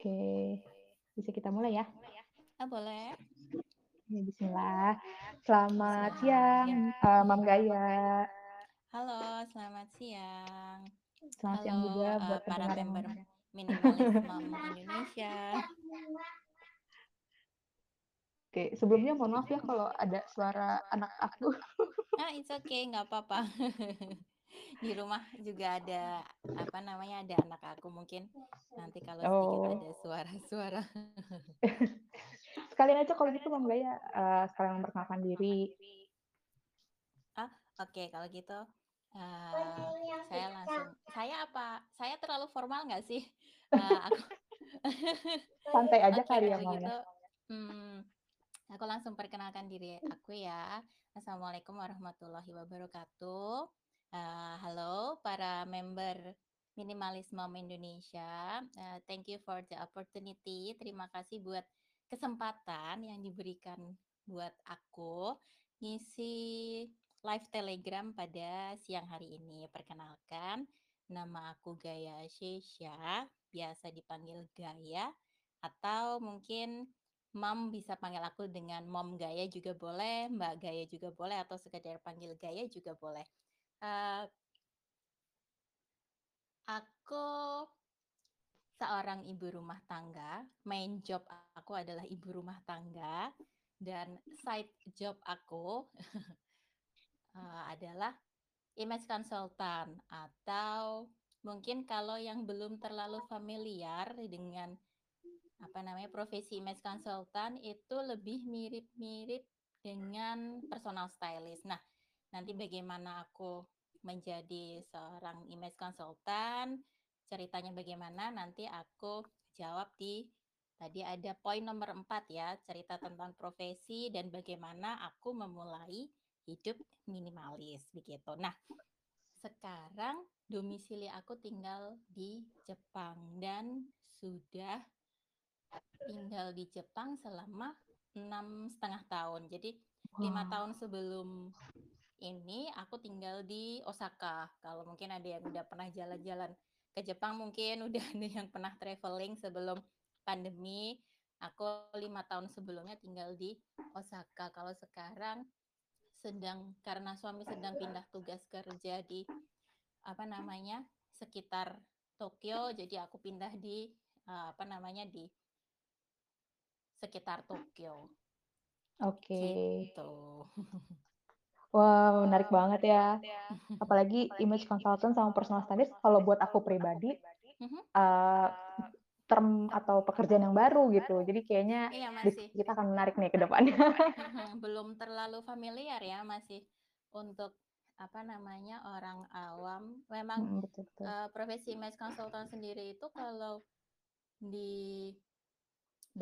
Oke, bisa kita mulai ya? Ah, boleh. Ya, bismillah. Selamat Bismillah. siang, eee, Mom Gaya. Halo, selamat siang. Selamat siang Halo, juga eee, buat para member Minimalis Mom Indonesia. Oke, sebelumnya mohon maaf ya kalau ada suara anak aku. Ah, it's okay, nggak apa-apa. Di rumah juga ada, apa namanya, ada anak aku mungkin nanti kalau sedikit Oh. ada suara-suara. Sekalian aja kalau gitu Mom Gaya, eee, sekalian memperkenalkan diri. Ah, oke kalau gitu, eee, saya langsung saya apa saya terlalu formal nggak sih? Eee, aku Santai aja Oke, kali ya, kalau Mom, gitu, ya? mmm, aku langsung perkenalkan diri aku ya. Assalamualaikum warahmatullahi wabarakatuh. Eee, halo para member Minimalis Mom Indonesia, eee, thank you for the opportunity. Terima kasih buat kesempatan yang diberikan buat aku ngisi live Telegram pada siang hari ini. Perkenalkan, nama aku Gaya Syesha, biasa dipanggil Gaya, atau mungkin Mom bisa panggil aku dengan Mom Gaya juga boleh, Mbak Gaya juga boleh, atau sekedar panggil Gaya juga boleh. Eee Aku seorang ibu rumah tangga, main job aku adalah ibu rumah tangga, dan side job aku, eee, adalah image consultant. Atau mungkin kalau yang belum terlalu familiar dengan, apa namanya, profesi image consultant itu lebih mirip-mirip dengan personal stylist. Nah, nanti bagaimana aku menjadi seorang image consultant, ceritanya bagaimana, nanti aku jawab di tadi ada poin nomor 4 ya, cerita tentang profesi dan bagaimana aku memulai hidup minimalis, begitu. Nah, sekarang domisili aku tinggal di Jepang dan sudah tinggal di Jepang selama 6,5 tahun. Jadi 5 Wah. tahun sebelum ini aku tinggal di Osaka. Kalau mungkin ada yang udah pernah jalan-jalan ke Jepang, mungkin udah ada yang pernah traveling sebelum pandemi. Aku 5 tahun sebelumnya tinggal di Osaka. Kalau sekarang sedang karena suami sedang pindah tugas kerja di, apa namanya, sekitar Tokyo, jadi aku pindah di, eee, apa namanya, di sekitar Tokyo. Oke. Gitu. Wah, menarik banget ya. Apalagi image consultant sama personal stylist kalau buat aku pribadi, eee, term atau pekerjaan yang baru gitu. Jadi kayaknya Iya, masih kita akan menarik nih ke depannya. Belum terlalu familiar ya, masih untuk, apa namanya, orang awam. Memang, Mhm, betul betul. eee, profesi image consultant sendiri itu kalau di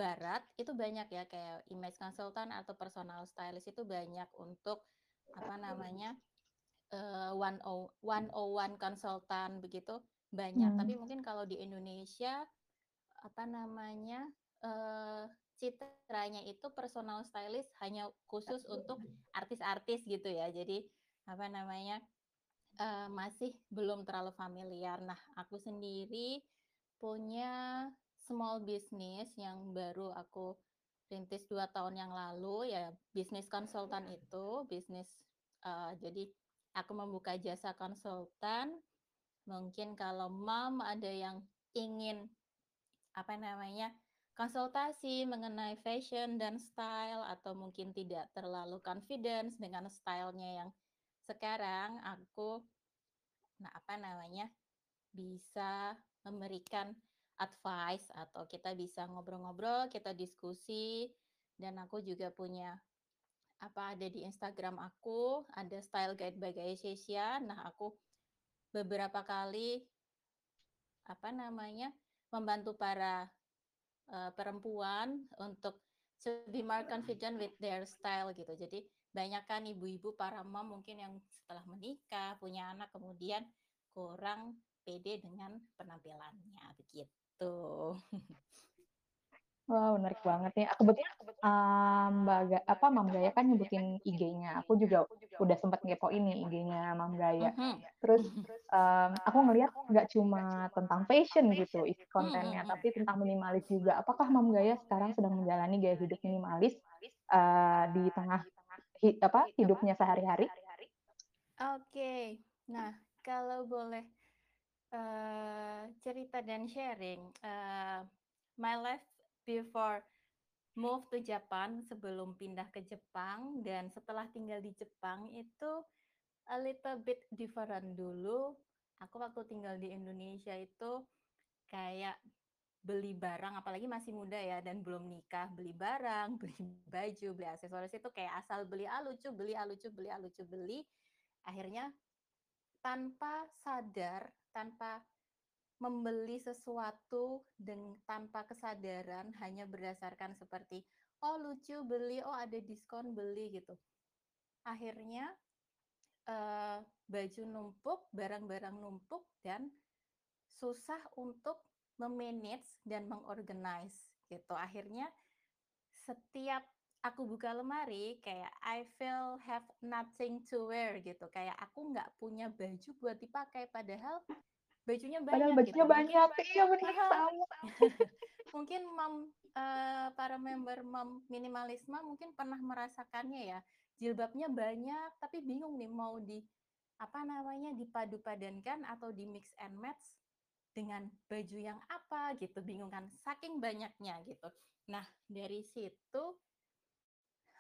barat itu banyak ya, kayak image consultant atau personal stylist itu banyak untuk, apa namanya, eee, one o one on one consultant begitu, banyak. Tapi Mmm. mungkin kalau di Indonesia, apa namanya, eee, citranya itu personal stylist hanya khusus untuk artis-artis gitu ya. Jadi, apa namanya, eee, masih belum terlalu familiar. Nah, aku sendiri punya small business yang baru aku rintis 2 tahun yang lalu, ya bisnis konsultan itu, bisnis, eee, jadi aku membuka jasa konsultan. Mungkin kalau Mom ada yang ingin, apa namanya, konsultasi mengenai fashion dan style atau mungkin tidak terlalu confidence dengan style-nya yang sekarang, aku nah, apa namanya, bisa memberikan advice atau kita bisa ngobrol-ngobrol, kita diskusi, dan aku juga punya, apa, ada di Instagram aku, ada Style Guide by Gaya Syesha. Nah, aku beberapa kali apa namanya, membantu para, eee, perempuan untuk to be more confident with their style gitu. Jadi banyak kan ibu-ibu, para mom mungkin yang setelah menikah, punya anak, kemudian kurang pede dengan penampilannya, begitu. Wow, menarik banget nih. Ah, kebetulan, mmm, Mbak Ga apa, Mom Gaya kan nyebutin IG-nya. Aku juga udah sempet ngepoin nih IG-nya Mom Gaya. Mhm. Terus, mmm, aku ngelihat nggak cuma tentang fashion gitu isi Mhm kontennya, mhm. tapi tentang minimalis juga. Apakah Mom Gaya sekarang sedang menjalani gaya hidup minimalis, eee, di tengah hi apa, hidupnya sehari-hari? Oke. Nah, kalau boleh, eee, cerita dan sharing, eee, my life before move to Japan, sebelum pindah ke Jepang dan setelah tinggal di Jepang itu a little bit different. Dulu aku waktu tinggal di Indonesia itu kayak beli barang, apalagi masih muda ya dan belum nikah, beli barang, beli baju, beli aksesoris itu kayak asal beli, "Ah, lucu," beli, "Ah, lucu," beli, "Ah, lucu," beli. Akhirnya tanpa sadar, tanpa membeli sesuatu deng tanpa kesadaran, hanya berdasarkan seperti, "Oh, lucu, beli. Oh, ada diskon, beli," gitu. Akhirnya, eee, baju numpuk, barang-barang numpuk, dan susah untuk me-manage dan meng-organize gitu. Akhirnya setiap aku buka lemari kayak I feel have nothing to wear gitu, kayak aku nggak punya baju buat dipakai, padahal bajunya Padahal banyak bajunya gitu. Mungkin banyak. Iya sama. mungkin Mom, eee, para member Mom Minimalisme mungkin pernah merasakannya ya, jilbabnya banyak tapi bingung nih mau di apa namanya, dipadu-padankan atau di-mix and match dengan baju yang apa gitu, bingung kan, saking banyaknya gitu. Nah, dari situ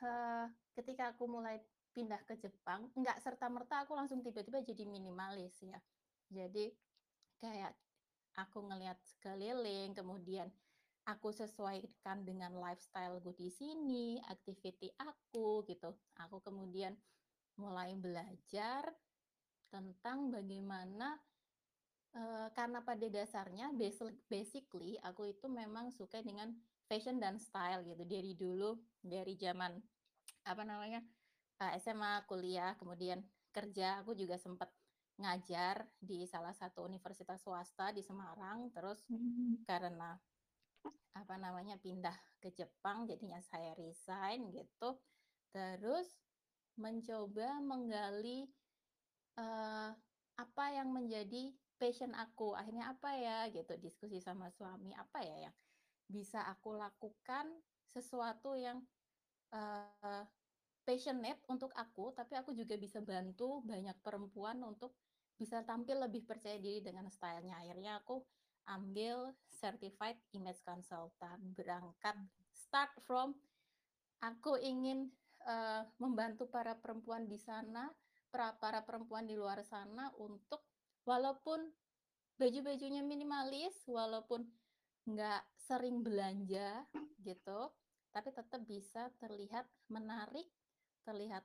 eee, ketika aku mulai pindah ke Jepang, nggak serta-merta aku langsung tiba-tiba jadi minimalis ya. Jadi kayak aku ngelihat sekeliling, kemudian aku sesuaikan dengan lifestyle-ku di sini, activity aku gitu. Aku kemudian mulai belajar tentang bagaimana eee, karena pada dasarnya basically aku itu memang suka dengan fashion dan style gitu. Dari dulu, dari zaman apa namanya, eee, SMA, kuliah, kemudian kerja, aku juga sempet ngajar di salah satu universitas swasta di Semarang. Terus Mmm. karena apa namanya, pindah ke Jepang jadinya saya resign gitu. Terus mencoba menggali, eee, apa yang menjadi passion aku, akhirnya apa ya gitu, diskusi sama suami, apa ya yang bisa aku lakukan, sesuatu yang, eee, passionate untuk aku, tapi aku juga bisa bantu banyak perempuan untuk bisa tampil lebih percaya diri dengan style-nya. Akhirnya aku ambil certified image consultant, berangkat start from aku ingin, eee, membantu para perempuan di sana, pra para perempuan di luar sana untuk walaupun baju-bajunya minimalis, walaupun nggak sering belanja gitu, tapi tetap bisa terlihat menarik, terlihat,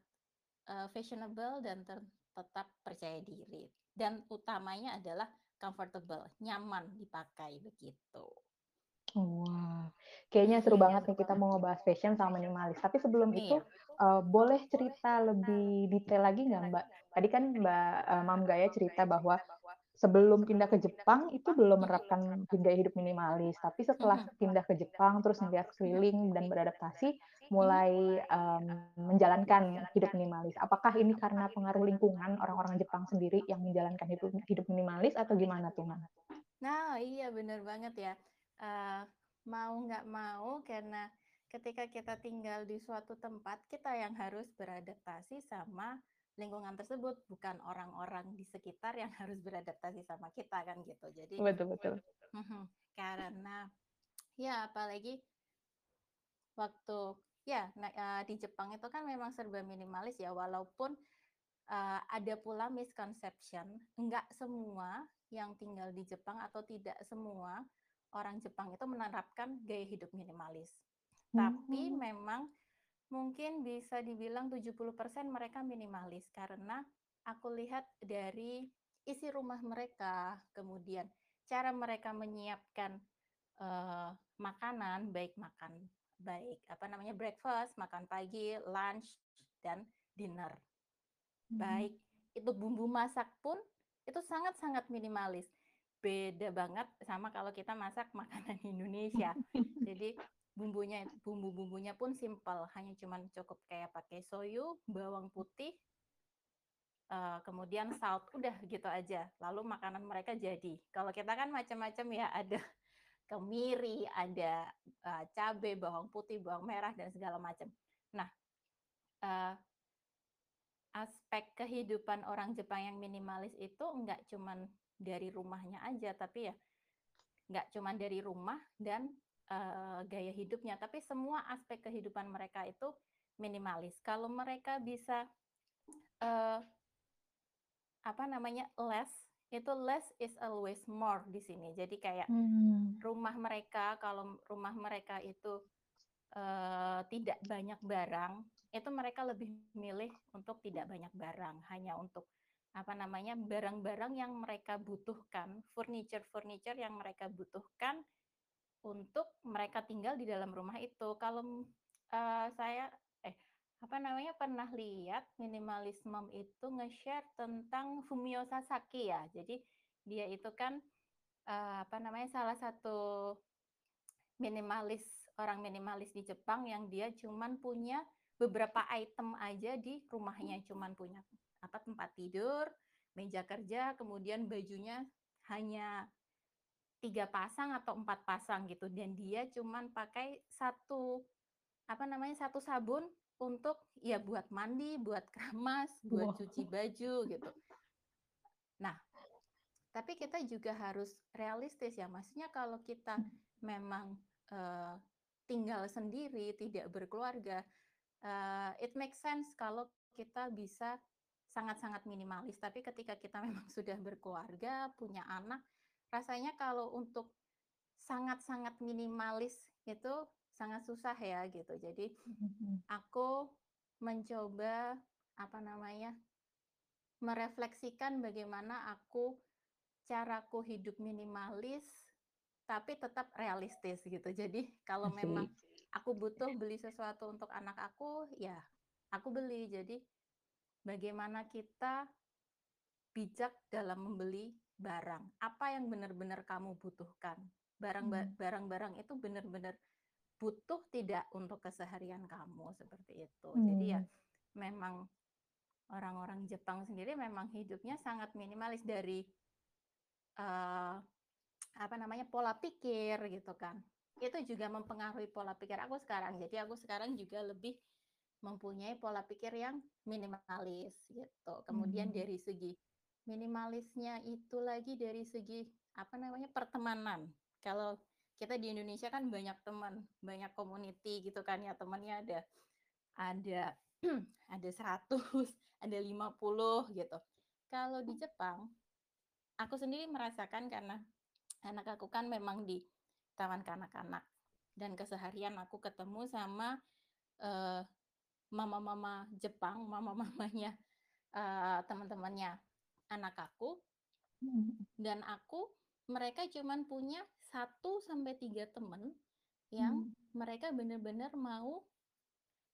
eee, fashionable dan ter tetap percaya diri. Dan utamanya adalah comfortable, nyaman dipakai, begitu. Wah, kayaknya seru banget nih kita mau ngebahas fashion sama minimalis. Tapi sebelum itu, Iya. eee, boleh cerita lebih detail lagi nggak, Mbak? Tadi kan Mbak, eee, Mom Gaya cerita bahwa sebelum pindah ke Jepang itu belum menerapkan gaya hidup minimalis, tapi setelah Mhm. pindah ke Jepang terus ngelihat sekeliling dan beradaptasi, mulai, mmm, menjalankan hidup minimalis. Apakah ini karena pengaruh lingkungan orang-orang Jepang sendiri yang menjalankan hidup hidup minimalis atau gimana tuh? Nah, iya bener banget ya. Eee, mau nggak mau karena ketika kita tinggal di suatu tempat, kita yang harus beradaptasi sama lingkungan tersebut, bukan orang-orang di sekitar yang harus beradaptasi sama kita kan gitu. Jadi Betul betul. mhm, karena ya apalagi waktu ya, nah, eee, di Jepang itu kan memang serba minimalis ya, walaupun, eee, ada pula misconception, nggak semua yang tinggal di Jepang atau tidak semua orang Jepang itu menerapkan gaya hidup minimalis. Tapi Mmm. memang mungkin bisa dibilang 70% mereka minimalis, karena aku lihat dari isi rumah mereka, kemudian cara mereka menyiapkan, eee, makanan, baik makan baik apa namanya, breakfast, makan pagi, lunch, dan dinner. Mhm. Baik itu bumbu masak pun, itu sangat-sangat minimalis. Beda banget sama kalau kita masak makanan Indonesia. Jadi bumbunya bumbu-bumbunya pun simpel, hanya cuman cukup kayak pakai soyu, bawang putih, uh, kemudian salt, udah gitu aja. Lalu makanan mereka jadi. Kalau kita kan macam-macam ya, ada kemiri, ada uh, cabai, bawang putih, bawang merah dan segala macam. Nah, uh, aspek kehidupan orang Jepang yang minimalis itu enggak cuman dari rumahnya aja, tapi ya nggak cuman dari rumah dan uh, gaya hidupnya, tapi semua aspek kehidupan mereka itu minimalis. Kalau mereka bisa uh, apa namanya less, itu less is always more di sini. Jadi kayak hmm. rumah mereka, kalau rumah mereka itu uh, tidak banyak barang, itu mereka lebih milih untuk tidak banyak barang, hanya untuk apa namanya barang-barang yang mereka butuhkan, furniture-furniture yang mereka butuhkan untuk mereka tinggal di dalam rumah itu. Kalau uh, saya eh apa namanya pernah lihat minimalisme itu nge-share tentang Fumio Sasaki ya. Jadi dia itu kan uh, apa namanya salah satu minimalis orang minimalis di Jepang yang dia cuman punya beberapa item aja di rumahnya cuman punya apa tempat tidur, meja kerja, kemudian bajunya hanya tiga pasang atau empat pasang gitu dan dia cuman pakai satu apa namanya satu sabun untuk ya buat mandi, buat keramas, buat wow. cuci baju gitu. Nah, tapi kita juga harus realistis ya, maksudnya kalau kita hmm. memang uh, tinggal sendiri, tidak berkeluarga, uh, it makes sense kalau kita bisa sangat-sangat minimalis. Tapi ketika kita memang sudah berkeluarga, punya anak, rasanya kalau untuk sangat-sangat minimalis itu sangat susah ya gitu. Jadi aku mencoba apa namanya merefleksikan bagaimana aku caraku hidup minimalis tapi tetap realistis gitu. Jadi kalau memang aku butuh beli sesuatu untuk anak aku, ya aku beli. Jadi bagaimana kita bijak dalam membeli barang. Apa yang benar-benar kamu butuhkan? Hmm. Barang-barang itu benar-benar butuh tidak untuk keseharian kamu seperti itu. Hmm. Jadi ya hmm. memang orang-orang Jepang sendiri memang hidupnya sangat minimalis dari uh, apa namanya pola pikir gitu kan. Itu juga mempengaruhi pola pikir aku sekarang. Jadi aku sekarang juga lebih mempunyai pola pikir yang minimalis gitu. Kemudian hmm. dari segi minimalisnya itu lagi dari segi apa namanya pertemanan. Kalau kita di Indonesia kan banyak teman, banyak community gitu kan ya temannya ada ada ada 100, ada 50 gitu. Kalau di Jepang aku sendiri merasakan karena anak aku kan memang di taman kanak-kanak dan keseharian aku ketemu sama uh, mama-mama Jepang, mama-mamanya uh, teman-temannya anak aku hmm. dan aku mereka cuman punya satu sampai tiga temen yang hmm. mereka benar-benar mau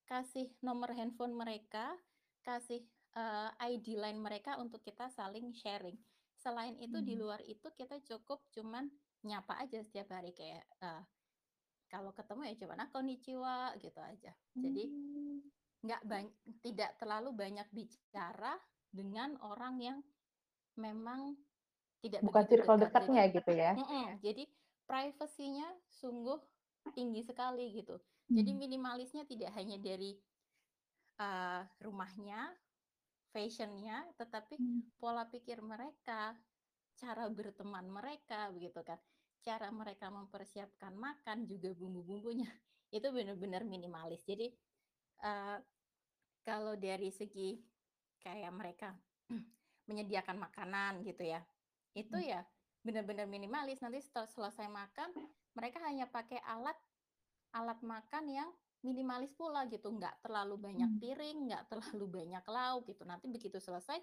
kasih nomor handphone mereka, kasih uh, eh, ID line mereka untuk kita saling sharing. Selain itu hmm. di luar itu kita cukup cuman nyapa aja setiap hari kayak uh, kalau ketemu ya cuman aku konnichiwa gitu aja. Jadi hmm. nggak banyak tidak terlalu banyak bicara dengan orang yang memang tidak bukan circle dekat. dekatnya jadi, gitu ya. Mm -mm, jadi privasinya sungguh tinggi sekali gitu. Hmm. Jadi minimalisnya tidak hanya dari uh, rumahnya, fashionnya, tetapi hmm. pola pikir mereka, cara berteman mereka begitu kan, cara mereka mempersiapkan makan juga bumbu-bumbunya itu benar-benar minimalis. Jadi uh, kalau dari segi kayak mereka menyediakan makanan gitu ya. Itu hmm. ya benar-benar minimalis. Nanti setelah selesai makan, mereka hanya pakai alat alat makan yang minimalis pula gitu, nggak terlalu banyak hmm. piring, nggak terlalu banyak lauk gitu. Nanti begitu selesai,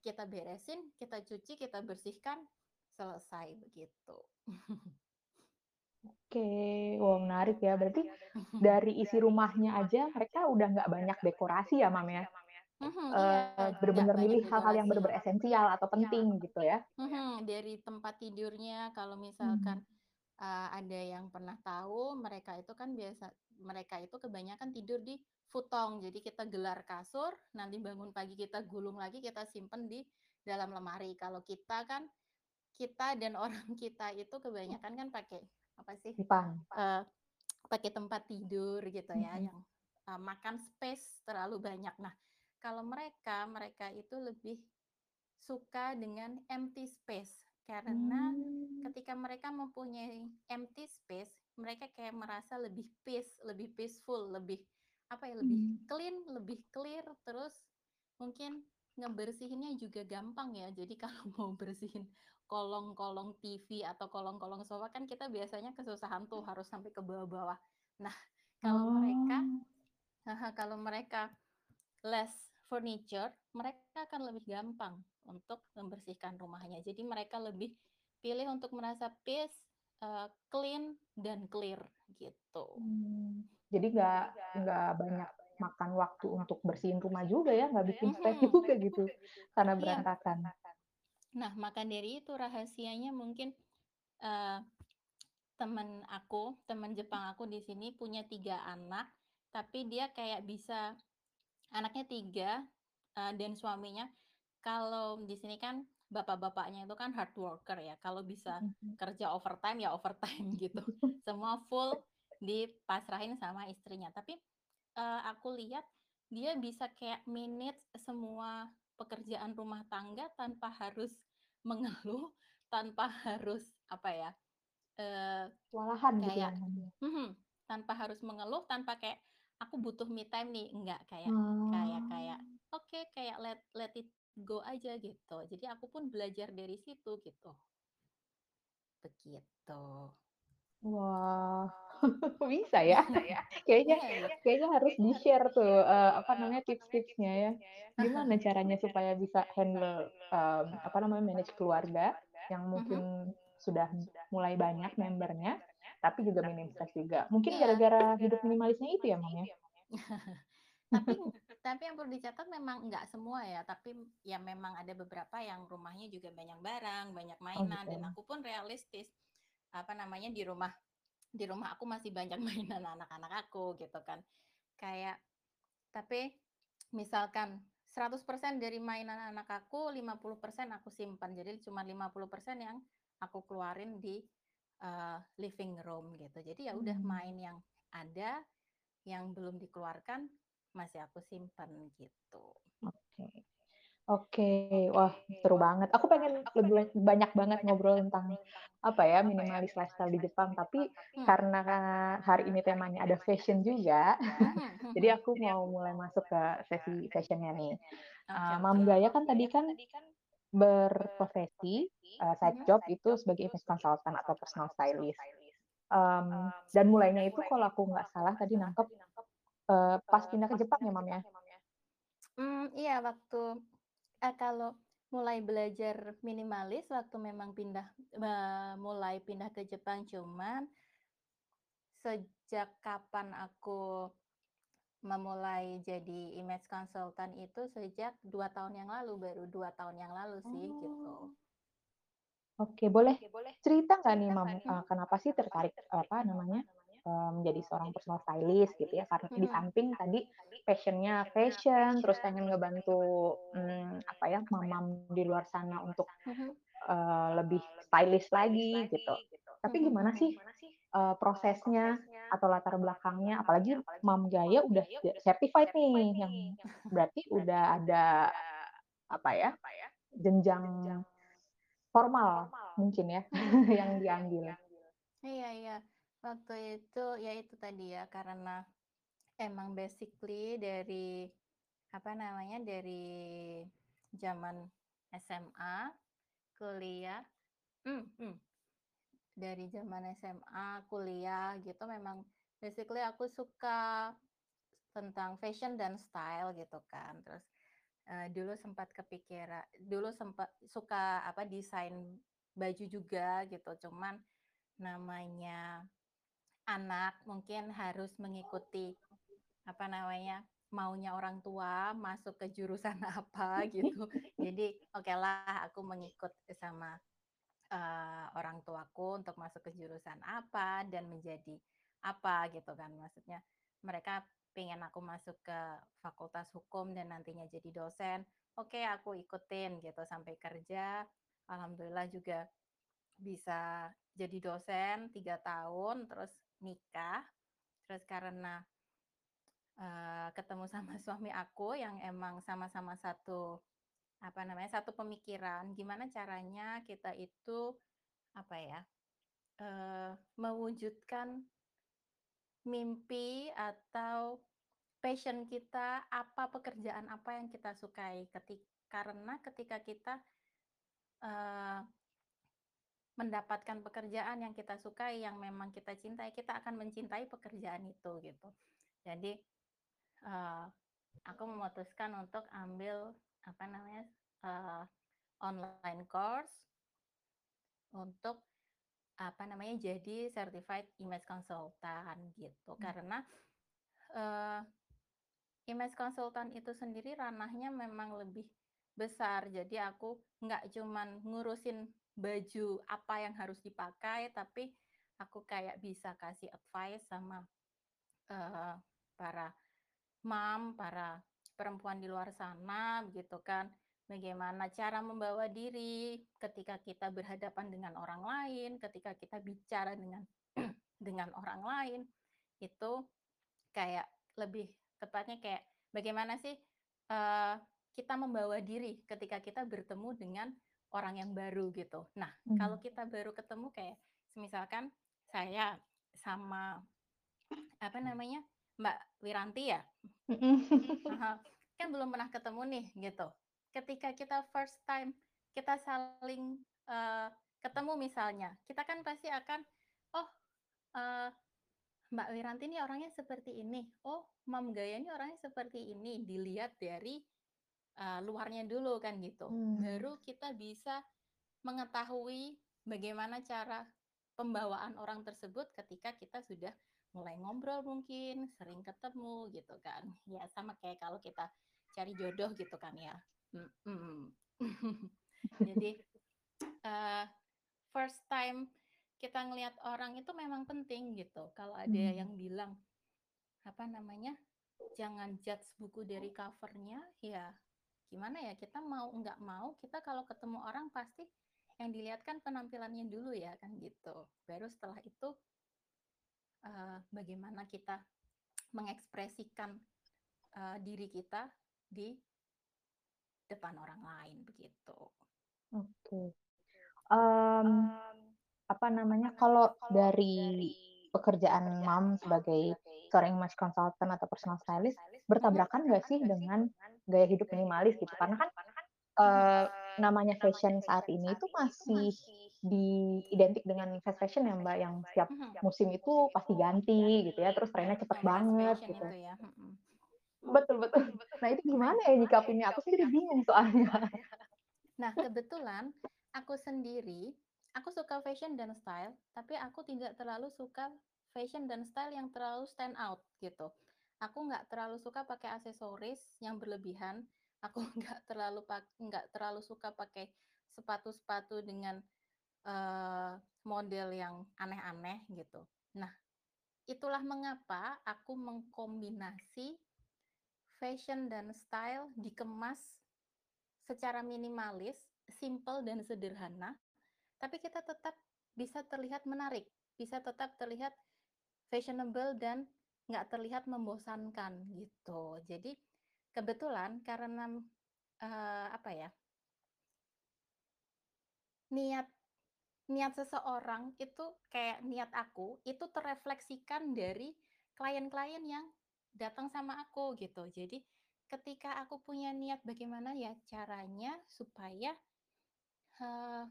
kita beresin, kita cuci, kita bersihkan, selesai begitu. Oke, wow menarik ya. Berarti dari isi rumahnya aja mereka udah nggak banyak dekorasi ya, Mam ya? Mhm, uh, benar-benar milih hal-hal yang benar-benar esensial atau penting gitu ya. Mhm, dari tempat tidurnya kalau misalkan uh, ada yang pernah tahu mereka itu kan biasa mereka itu kebanyakan tidur di futong. Jadi kita gelar kasur, nanti bangun pagi kita gulung lagi, kita simpen di dalam lemari. Kalau kita kan kita dan orang kita itu kebanyakan kan pakai apa sih? Dipan. Uh, pakai tempat tidur gitu ya, Mhm. yang uh, makan space terlalu banyak. Nah, kalau mereka mereka itu lebih suka dengan empty space karena Mmm. ketika mereka mempunyai empty space, mereka kayak merasa lebih peace, lebih peaceful, lebih apa ya, lebih Mmm. clean, lebih clear, terus mungkin ngebersihinnya juga gampang ya. Jadi kalau mau bersihin kolong-kolong TV atau kolong-kolong sofa kan kita biasanya kesusahan tuh harus sampai ke bawah-bawah. Nah, kalau mereka Oh. kalau mereka less furniture, mereka akan lebih gampang untuk membersihkan rumahnya. Jadi mereka lebih pilih untuk merasa peace, uh, clean dan clear gitu. Mmm, jadi nggak nggak banyak makan waktu untuk bersihin rumah juga ya, nggak bikin stres Mhm. juga gitu, karena Iya. berantakan. Nah, maka dari itu rahasianya mungkin, uh, temen aku, temen Jepang aku di sini punya 3 anak, tapi dia kayak bisa anaknya 3, uh, dan suaminya kalau di sini kan bapak-bapaknya itu kan hard worker ya, kalau bisa Mhm. kerja overtime, ya overtime gitu. Semua full dipasrahin sama istrinya. Tapi, uh, aku lihat dia bisa kayak manage semua pekerjaan rumah tangga tanpa harus mengeluh, tanpa harus apa ya, eee, Kewalahan gitu ya, kayak Mam, ya? mhm, tanpa harus mengeluh, tanpa kayak, "Aku butuh me time nih." Enggak, kayak kayak kayak, Oh. oke, kayak let let it go aja gitu. Jadi aku pun belajar dari situ gitu. Begitu. Wah, bisa ya? Kayaknya Iya iya. kayaknya harus di-share tuh, eee, apa namanya, tips-tipsnya ya. Gimana caranya supaya bisa handle, mmm, apa namanya, manage keluarga yang Mhm. mungkin sudah mulai banyak membernya, tapi juga minim stres juga. Mungkin Iya. gara-gara hidup minimalisnya itu ya, Mam, ya? Tapi tapi yang perlu dicatat memang nggak semua ya, tapi ya memang ada beberapa yang rumahnya juga banyak barang, banyak Oh, mainan, gitu. dan aku pun realistis, apa namanya, di rumah di rumah aku masih banyak mainan anak-anak aku gitu kan. Kayak tapi misalkan 100% dari mainan anak aku, 50% aku simpan. Jadi cuma 50% yang aku keluarin di, eee, living room gitu. Jadi ya udah Mmm. main yang ada, yang belum dikeluarkan masih aku simpan gitu. Oke. Oke, wah seru banget. Aku pengen lebih banyak banget ngobrol tentang, apa ya, minimalis lifestyle di Jepang, tapi Hmm. karena hari ini temanya ada fashion juga, Mhm jadi aku mau mulai masuk ke sesi fashion-nya nih. Oke. Mom Gaya kan tadi kan berprofesi, eee, side Mhm. job itu sebagai image consultant atau personal stylist. Mmm, dan mulainya itu kalau aku nggak salah tadi nangkep, eee, pas pindah ke Jepang ya, Mam, ya? Mmm, iya waktu eh, kalau mulai belajar minimalis waktu memang pindah eee, mulai pindah ke Jepang, cuman sejak kapan aku memulai jadi image consultant itu sejak 2 tahun yang lalu, baru 2 tahun yang lalu sih, gitu. Oh. Oke, boleh cerita nggak nih, Mam, Mhm. kenapa sih tertarik, apa namanya, eee, menjadi seorang personal stylist gitu ya? Karena di Mhm. samping tadi passion-nya fashion, terus pengen ngebantu, mmm, apa ya, mom-mom di luar sana untuk, eee, lebih stylish lagi gitu. Tapi Mhm gimana sih, eee, prosesnya atau latar belakangnya? Apalagi Mom Gaya udah ya certified nih, yang berarti udah ada, apa ya, jenjang formal mungkin ya, yang diambil. Iya iya. Waktu itu, ya itu tadi ya, karena emang basically dari, apa namanya, dari zaman SMA, kuliah mmm, mmm, dari zaman SMA, kuliah gitu memang basically aku suka tentang fashion dan style gitu kan. Terus, eee, dulu sempat kepikira dulu sempat suka, apa, desain baju juga gitu, cuman namanya anak mungkin harus mengikuti, apa namanya, maunya orang tua, masuk ke jurusan apa gitu. Jadi okelah aku mengikut sama eee, orang tuaku untuk masuk ke jurusan apa dan menjadi apa gitu kan. Maksudnya mereka pengen aku masuk ke fakultas hukum dan nantinya jadi dosen, oke aku ikutin gitu sampai kerja, alhamdulillah juga bisa jadi dosen 3 tahun, terus nikah, terus karena, eee, ketemu sama suami aku yang emang sama-sama satu, apa namanya, satu pemikiran, gimana caranya kita itu, apa ya, eee, mewujudkan mimpi atau passion kita, apa pekerjaan apa yang kita sukai. Ketik karena ketika kita, eee, mendapatkan pekerjaan yang kita sukai, yang memang kita cintai, kita akan mencintai pekerjaan itu, gitu. Jadi, eee, aku memutuskan untuk ambil, apa namanya, eee, online course untuk, apa namanya, jadi certified image consultant gitu. Mmm. Karena, eee, image consultant itu sendiri ranahnya memang lebih besar. Jadi aku nggak cuman ngurusin baju apa yang harus dipakai, tapi aku kayak bisa kasih advice sama, eee, para mom, para perempuan di luar sana begitu kan. Bagaimana cara membawa diri ketika kita berhadapan dengan orang lain, ketika kita bicara dengan dengan orang lain, itu kayak lebih tepatnya kayak bagaimana sih, eee, kita membawa diri ketika kita bertemu dengan orang yang baru gitu. Nah, Mmm. kalau kita baru ketemu kayak semisalkan saya sama, apa namanya, Mbak Wiranti ya? Kan belum pernah ketemu nih gitu. Ketika kita first time kita saling, eee, ketemu misalnya, kita kan pasti akan, "Oh, eee, Mbak Wiranti ini orangnya seperti ini. Oh, Mom Gaya ini orangnya seperti ini." Dilihat dari, eee, luarnya dulu kan gitu. Mmm. Baru kita bisa mengetahui bagaimana cara pembawaan orang tersebut ketika kita sudah mulai ngobrol mungkin, sering ketemu gitu kan. Ya sama kayak kalau kita cari jodoh gitu kan ya, mhm. Jadi, eee, first time kita ngelihat orang itu memang penting gitu. Kalau ada Mmm. yang bilang, apa namanya, jangan judge buku dari cover-nya, ya gimana ya, kita mau nggak mau, kita kalau ketemu orang pasti yang dilihat kan penampilannya dulu ya, kan gitu. Baru setelah itu eee, bagaimana kita mengekspresikan, eee, diri kita di depan orang lain, begitu. Oke. Mmm, apa namanya, kalau dari pekerjaan Mom sebagai seorang image consultant atau personal stylist, bertabrakan nggak sih dengan gaya hidup minimalis gitu? Karena kan, Mhm. Namanya fashion saat ini itu masih diidentik dengan fast fashion ya, Mbak, yang setiap Mhm. musim itu pasti ganti gitu ya, terus trennya cepet banget gitu. itu ya, mhm. Betul betul. Nah itu gimana ya nyikapinnya? Aku sendiri bingung soalnya. Nah, kebetulan aku sendiri, aku suka fashion dan style, tapi aku tidak terlalu suka fashion dan style yang terlalu stand out gitu. Aku nggak terlalu suka pakai aksesoris yang berlebihan, aku nggak terlalu nggak terlalu suka pakai sepatu-sepatu dengan, eee, model yang aneh-aneh gitu. Nah, itulah mengapa aku mengkombinasi fashion dan style dikemas secara minimalis, simpel dan sederhana, tapi kita tetap bisa terlihat menarik, bisa tetap terlihat fashionable dan nggak terlihat membosankan gitu. Jadi kebetulan karena, eee, apa ya niat niat seseorang itu kayak niat aku, itu terefleksikan dari klien-klien yang datang sama aku gitu. Jadi ketika aku punya niat bagaimana ya caranya supaya, eee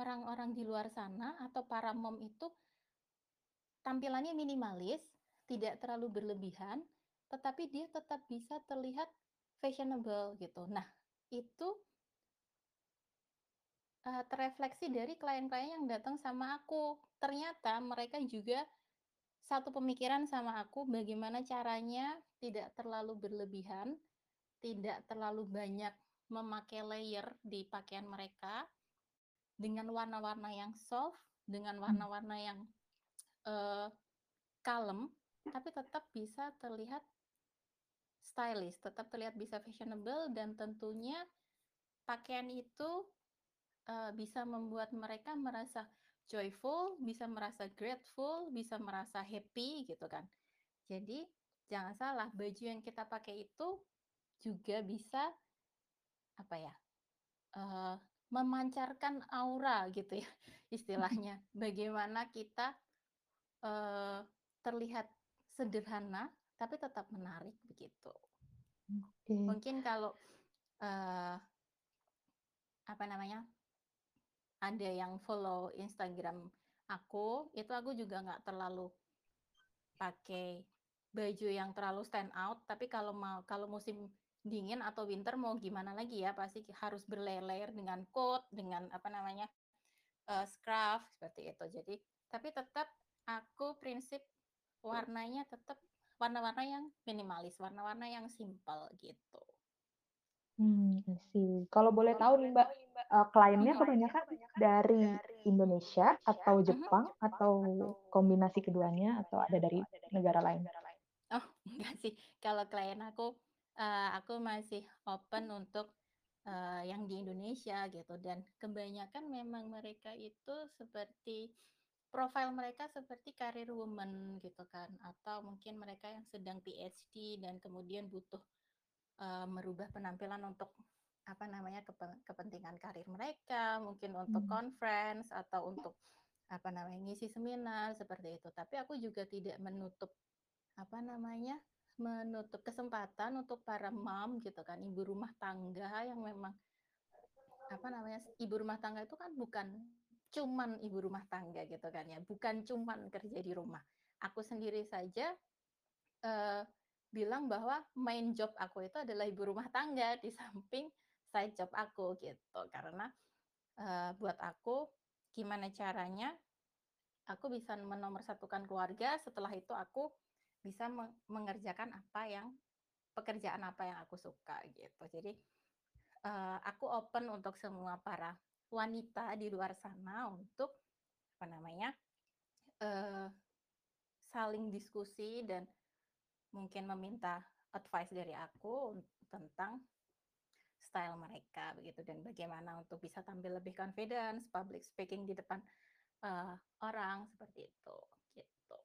orang-orang di luar sana atau para mom itu tampilannya minimalis, tidak terlalu berlebihan, tetapi dia tetap bisa terlihat fashionable gitu. Nah, itu eee, terefleksi dari klien-klien yang datang sama aku. Ternyata mereka juga satu pemikiran sama aku bagaimana caranya tidak terlalu berlebihan, tidak terlalu banyak memakai layer di pakaian mereka dengan warna-warna yang soft, dengan Hmm. warna-warna yang, eee, kalem, tapi tetap bisa terlihat stylish, tetap terlihat bisa fashionable dan tentunya pakaian itu, eee, bisa membuat mereka merasa joyful, bisa merasa grateful, bisa merasa happy gitu kan. Jadi jangan salah, baju yang kita pakai itu juga bisa apa ya, eee, memancarkan aura gitu ya istilahnya. Bagaimana kita, eee, terlihat sederhana tapi tetap menarik begitu. Oke. Mungkin kalau, eee apa namanya, ada yang follow Instagram aku, itu aku juga nggak terlalu pakai baju yang terlalu stand out, tapi kalau mau kalau musim dingin atau winter mau gimana lagi ya, pasti harus berlayer-layer dengan coat, dengan apa namanya, eee, scarf seperti itu. Jadi tapi tetap aku prinsip warnanya tetap warna-warna yang minimalis, warna-warna yang simpel gitu. I see. Kalau boleh tahu nih Mbak, eee, kliennya kebanyakan dari Indonesia atau Mhm. Jepang atau kombinasi keduanya atau ada dari negara lain? Oh, enggak sih. Kalau klien aku, eee, aku masih open untuk, eee, yang di Indonesia gitu dan kebanyakan memang mereka itu seperti profil mereka seperti career woman gitu kan, atau mungkin mereka yang sedang PhD dan kemudian butuh, eee, merubah penampilan untuk apa namanya, kepen kepentingan karir mereka, mungkin untuk Mmm. conference atau untuk apa namanya, ngisi seminar seperti itu. Tapi aku juga tidak menutup apa namanya, menutup kesempatan untuk para mom gitu kan, ibu rumah tangga yang memang apa namanya, ibu rumah tangga itu kan bukan cuman ibu rumah tangga gitu kan ya, bukan cuman kerja di rumah. Aku sendiri saja, eee, bilang bahwa main job aku itu adalah ibu rumah tangga di samping side job aku gitu. Karena, eee, buat aku gimana caranya aku bisa menomorsatukan keluarga, setelah itu aku bisa me mengerjakan apa yang pekerjaan apa yang aku suka gitu. Jadi, eee, aku open untuk semua para wanita di luar sana untuk apa namanya, eee, saling diskusi dan mungkin meminta advice dari aku tentang style mereka begitu dan bagaimana untuk bisa tampil lebih confidence, public speaking di depan, eee, orang seperti itu, gitu.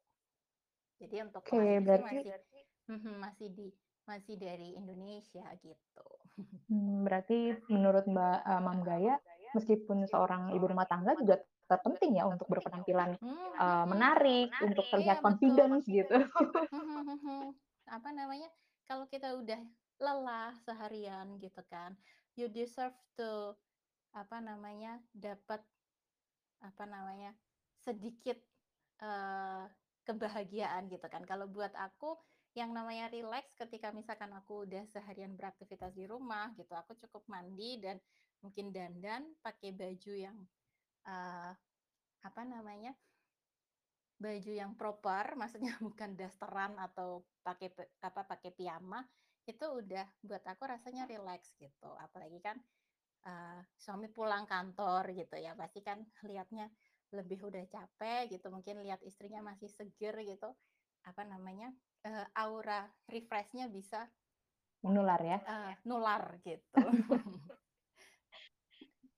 Jadi untuk sih berarti masih mhm, masih di masih dari Indonesia gitu. Mmm, berarti menurut Mbak, eee, Mom Gaya, meskipun seorang ibu rumah tangga juga tetap penting ya untuk berpenampilan, Mmm, eee, mhm. menarik, untuk Iya, terlihat betul. confidence gitu. Mhm mhm. Apa namanya, kalau kita udah lelah seharian gitu kan, you deserve to apa namanya, dapat apa namanya, sedikit, eee, kebahagiaan gitu kan. Kalau buat aku yang namanya rileks ketika misalkan aku udah seharian beraktivitas di rumah gitu, aku cukup mandi dan mungkin dandan, pakai baju yang, eee, apa namanya baju yang proper, maksudnya bukan dasteran atau pakai apa, pakai piyama, itu udah buat aku rasanya rileks gitu. Apalagi kan, eee, suami pulang kantor gitu ya, pasti kan lihatnya lebih udah capek gitu, mungkin lihat istrinya masih seger gitu, apa namanya, eee, aura refresh-nya bisa Menular ya? eee, nular gitu.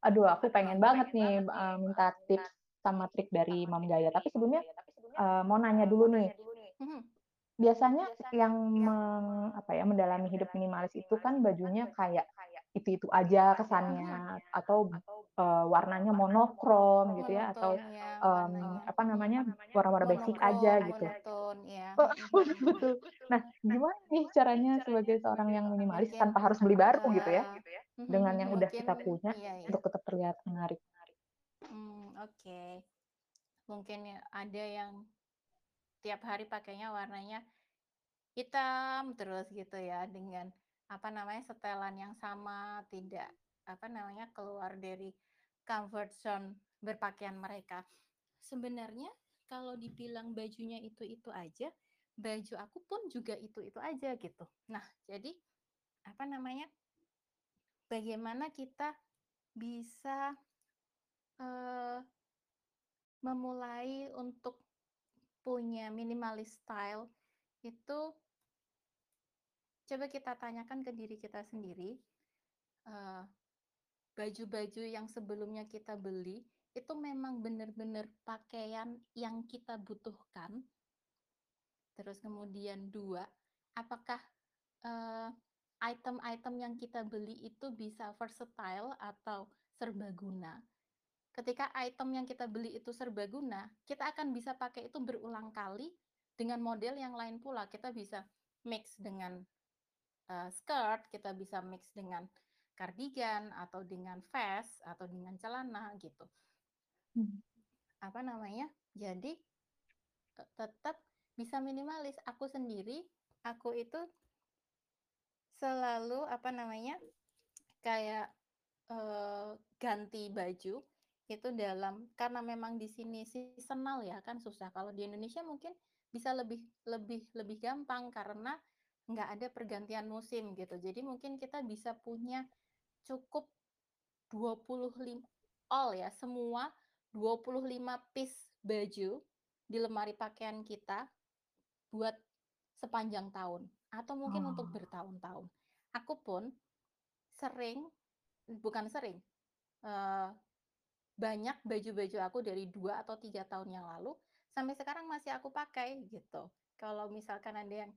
Aduh, aku pengen banget nih, eee, minta tips sama trik dari Mom Gaya, tapi sebelumnya, eee, mau nanya dulu nih. Mhm. Biasanya yang meng apa ya, mendalami hidup minimalis itu kan bajunya kayak itu-itu aja kesannya, atau, eee, warnanya monokrom gitu ya, atau, ya warnanya, apa namanya, warna-warna basic aja gitu. iya, Heeh, mhm betul. Nah, gimana nih caranya sebagai seorang yang minimalis tanpa harus beli baru gitu ya, mhm dengan mhm, yang udah kita punya iya iya. untuk tetap terlihat menarik? Mmm, oke. Mungkin ya ada yang tiap hari pakainya warnanya hitam terus gitu ya, dengan apa namanya, setelan yang sama, tidak apa namanya, keluar dari comfort zone berpakaian mereka. Sebenarnya kalau dibilang bajunya itu-itu aja, baju aku pun juga itu-itu aja gitu. Nah, jadi apa namanya bagaimana kita bisa Eee memulai untuk punya minimalis style itu coba kita tanyakan ke diri kita sendiri, eee, baju-baju yang sebelumnya kita beli, itu memang benar-benar pakaian yang kita butuhkan? Terus kemudian 2, apakah, eee, item-item yang kita beli itu bisa versatile atau serbaguna? Ketika item yang kita beli itu serbaguna, kita akan bisa pakai itu berulang kali dengan model yang lain pula. Kita bisa mix dengan, eee, skirt, kita bisa mix dengan kardigan, atau dengan vest, atau dengan celana, gitu. Hmm. Apa namanya, jadi, tetap bisa minimalis. Aku sendiri, aku itu selalu, apa namanya, kayak, eee, ganti baju itu dalam karena memang di sini seasonal ya, kan susah. Kalau di Indonesia mungkin bisa lebih lebih lebih gampang karena nggak ada pergantian musim gitu. Jadi mungkin kita bisa punya cukup 25 all ya, semua 25 piece baju di lemari pakaian kita buat sepanjang tahun atau mungkin untuk Oh. bertahun-tahun. Aku pun sering bukan sering, eee, banyak baju-baju aku dari 2 atau 3 tahun yang lalu sampai sekarang masih aku pakai gitu. Kalau misalkan ada yang,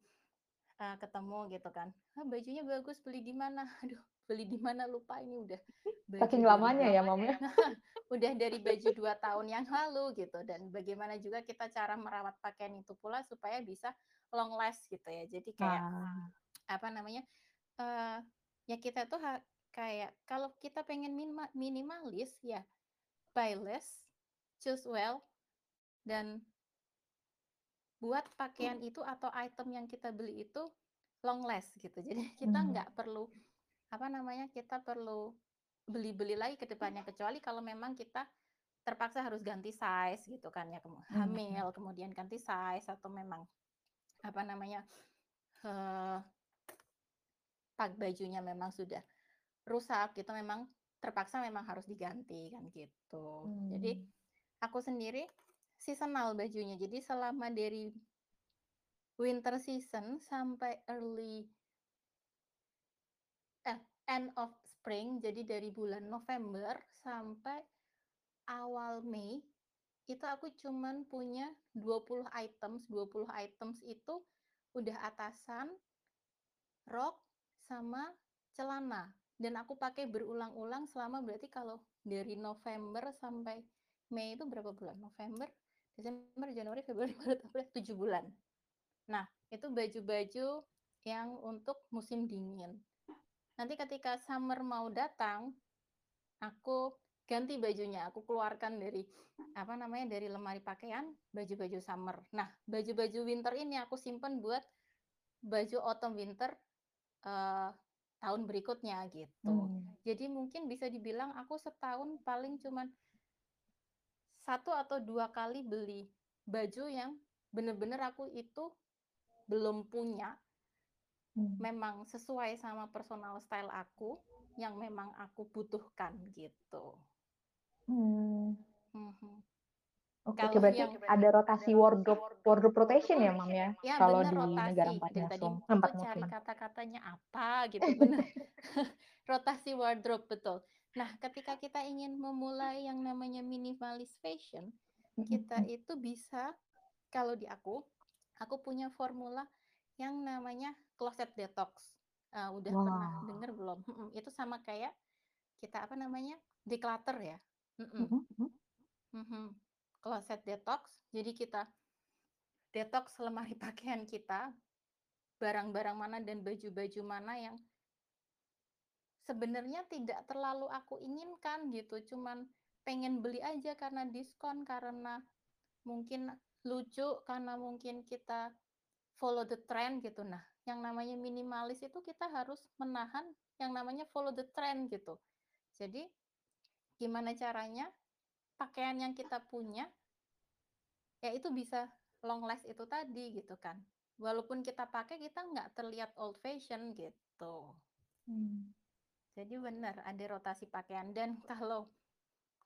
eee, ketemu gitu kan, "Ah, bajunya bagus, beli di mana?" Aduh, beli di mana lupa ini udah Saking lamanya ya, Mom, ya? udah dari baju 2 tahun yang lalu gitu, dan bagaimana juga kita cara merawat pakaian itu pula supaya bisa long last gitu ya. Jadi kayak, Ah. apa namanya, eee, ya kita tuh ha kayak kalau kita pengen minma minimalis ya buy less, choose well, dan buat pakaian itu atau item yang kita beli itu long last gitu. Jadi kita Mmm. nggak perlu, apa namanya, kita perlu beli-beli lagi ke depannya, kecuali kalau memang kita terpaksa harus ganti size gitu kan ya, Mmm, mhm. hamil, kemudian ganti size atau memang, apa namanya, eee pak bajunya memang sudah rusak gitu, memang terpaksa memang harus diganti kan gitu. Jadi Mmm. aku sendiri seasonal bajunya, jadi selama dari winter season sampai early eh, end of spring, jadi dari bulan November sampai awal Mei, itu aku cuman punya 20 items, 20 items itu udah atasan rok, sama celana, dan aku pakai berulang-ulang selama berarti kalau dari November sampai Mei itu berapa bulan? November, Desember, Januari, Februari, Maret, April, 7 bulan. Nah, itu baju-baju yang untuk musim dingin. Nanti ketika summer mau datang, aku ganti bajunya, aku keluarkan dari, apa namanya, dari lemari pakaian, baju-baju summer. Nah, baju-baju winter ini aku simpen buat baju autumn winter, eee, tahun berikutnya gitu. Mmm. Jadi mungkin bisa dibilang aku setahun paling cuman 1 atau 2 kali beli baju yang bener-bener aku itu belum punya Mmm. memang sesuai sama personal style aku, yang memang aku butuhkan gitu. Mmm. Mhm. Oke Kalau berarti yang ada rotasi wardrobe wardrobe rotation ya, Mom, ya, Ya kalau bener di negara rotasi, 4 dari tadi 4 cari kata-katanya apa gitu. Rotasi wardrobe, betul. Nah, ketika kita ingin memulai yang namanya minimalis fashion, kita itu bisa kalau di aku, aku punya formula yang namanya closet detox. Eee, udah pernah Wah. denger belum? Itu sama kayak kita, apa namanya, declutter ya, closet detox, jadi kita detox lemari pakaian kita, barang-barang mana dan baju-baju mana yang sebenarnya tidak terlalu aku inginkan gitu, cuman pengen beli aja karena diskon, karena mungkin lucu, karena mungkin kita follow the trend gitu. Nah, yang namanya minimalis itu kita harus menahan yang namanya follow the trend gitu. Jadi, gimana caranya pakaian yang kita punya ya itu bisa long last itu tadi gitu kan. Walaupun kita pakai, kita nggak terlihat old fashion gitu. Mmm. Jadi bener, ada rotasi pakaian dan kalau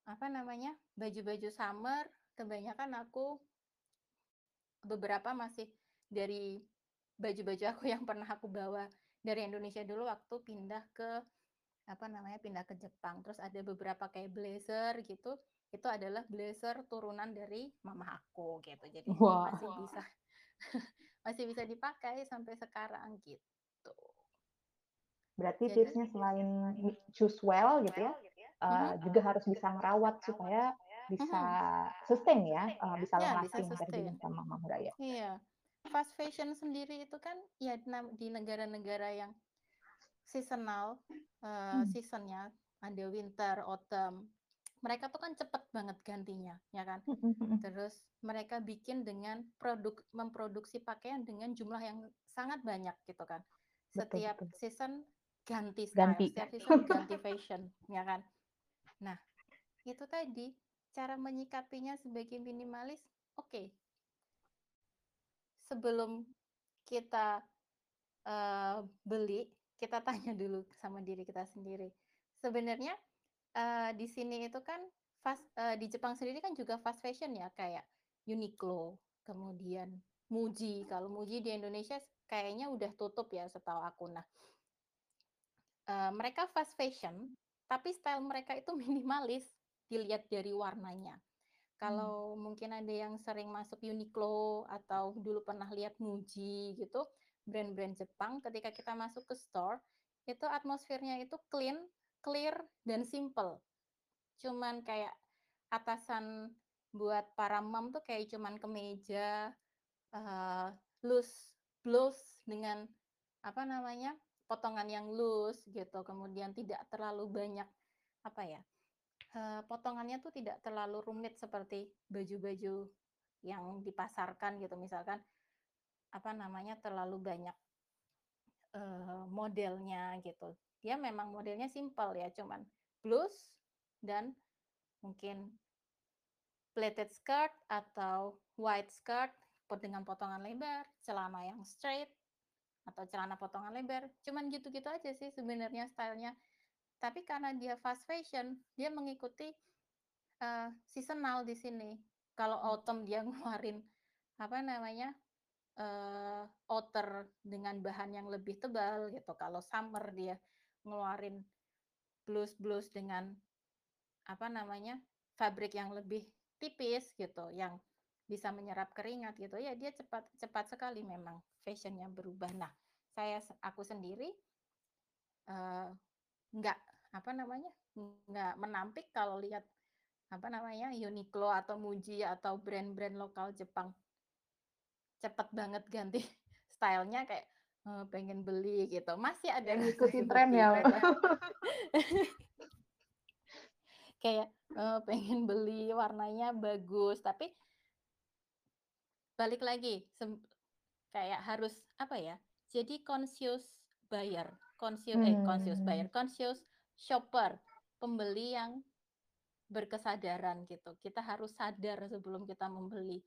apa namanya, baju-baju summer kebanyakan aku beberapa masih dari baju-baju aku yang pernah aku bawa dari Indonesia dulu waktu pindah ke apa namanya, pindah ke Jepang. Terus ada beberapa kayak blazer gitu, itu adalah blazer turunan dari mama aku gitu. Jadi Wah. masih bisa masih bisa dipakai sampai sekarang gitu. Berarti Jadi tipsnya selain choose well gitu ya, eee, Mhm. juga harus bisa merawat supaya bisa Mhm. sustain ya, eee, bisa Ya, lasting dibilang sama Mama Gaya. Iya. Fast fashion sendiri itu kan ya di negara-negara yang seasonal, eee, Mmm. season-nya, ada winter, autumn, mereka tuh kan cepet banget gantinya, ya kan. Mhm mhm. Terus mereka bikin dengan produk memproduksi pakaian dengan jumlah yang sangat banyak gitu kan. Betul Setiap betul. season ganti style, Ganti. setiap season ganti fashion, ya kan. Nah, itu tadi, cara menyikapinya sebagai minimalis, oke. Sebelum kita, eee, beli, kita tanya dulu sama diri kita sendiri. Sebenarnya, eee, di sini itu kan fast eee, di Jepang sendiri kan juga fast fashion ya, kayak Uniqlo, kemudian Muji. Kalau Muji di Indonesia kayaknya udah tutup ya setahu aku. Nah eee, mereka fast fashion, tapi style mereka itu minimalis, dilihat dari warnanya. Kalau mungkin ada yang sering masuk Uniqlo atau dulu pernah lihat Muji gitu, brand-brand Jepang, ketika kita masuk ke store, itu atmosfernya itu clean, clear, dan simpel. Cuman kayak atasan buat para mom tuh kayak cuman kemeja, eee, loose blouse dengan apa namanya, potongan yang loose gitu, kemudian tidak terlalu banyak apa ya, eee, potongannya tuh tidak terlalu rumit seperti baju-baju yang dipasarkan gitu. Misalkan apa namanya, terlalu banyak, eee, modelnya gitu. Dia memang modelnya simpel ya, cuman blus dan mungkin pleated skirt atau white skirt dengan potongan lebar, celana yang straight atau celana potongan lebar, cuman gitu-gitu aja sih sebenarnya style-nya. Tapi karena dia fast fashion, dia mengikuti, eee, seasonal di sini. Kalau Mmm. autumn dia ngeluarin apa namanya, eee, outer dengan bahan yang lebih tebal gitu, kalau summer dia ngeluarin blus-blus dengan apa namanya, fabric yang lebih tipis gitu, yang bisa menyerap keringat gitu, ya dia cepat cepat sekali memang fashion-nya berubah. Nah, saya aku sendiri eee, nggak apa namanya, nggak menampik kalau lihat apa namanya, Uniqlo atau Muji atau brand-brand lokal Jepang cepet banget ganti style-nya kayak, eee, pengen beli gitu. Masih ada rasa ngikutin tren ya. tuh. Kayak, eee, pengen beli, warnanya bagus, tapi balik lagi, kayak harus apa ya, jadi conscious buyer, consciou eh, conscious buyer, Mmm. conscious shopper, pembeli yang berkesadaran gitu. Kita harus sadar sebelum kita membeli.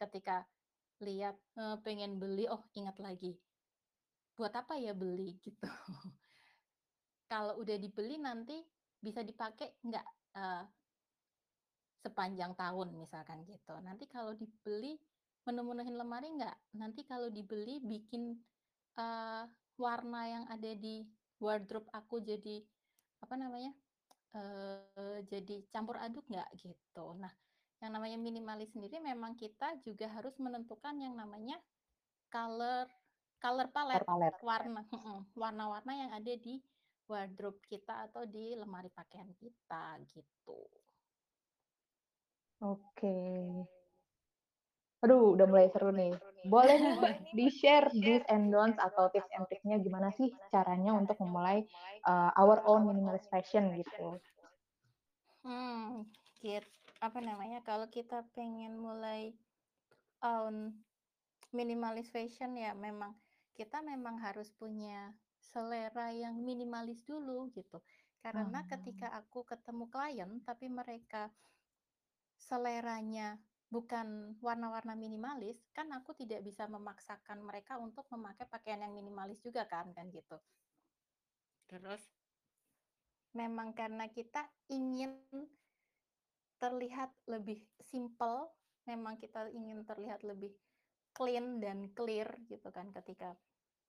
Ketika lihat, eee, pengen beli, oh ingat lagi, "Buat apa ya beli?" Gitu. Kalau udah dibeli nanti bisa dipakai nggak, eee sepanjang tahun misalkan gitu. Nanti kalau dibeli menu-menuhin lemari nggak? Nanti kalau dibeli bikin, eee, warna yang ada di wardrobe aku jadi apa namanya, eee, jadi campur aduk nggak? Gitu. Nah, yang namanya minimalis sendiri memang kita juga harus menentukan yang namanya color color palette, palette. warna warna-warna yang ada di wardrobe kita atau di lemari pakaian kita, gitu. Oke. Aduh, udah mulai seru nih. Boleh nih di-share do's and don'ts atau tips and triknya gimana sih caranya untuk memulai, eee, our own minimalist fashion gitu? Mmm, git apa namanya, kalau kita pengen mulai own minimalis fashion ya memang kita memang harus punya selera yang minimalis dulu gitu. Karena Oh. ketika aku ketemu klien tapi mereka seleranya bukan warna-warna minimalis, kan aku tidak bisa memaksakan mereka untuk memakai pakaian yang minimalis juga kan, kan gitu. Terus memang karena kita ingin terlihat lebih simpel, memang kita ingin terlihat lebih clean dan clear gitu kan ketika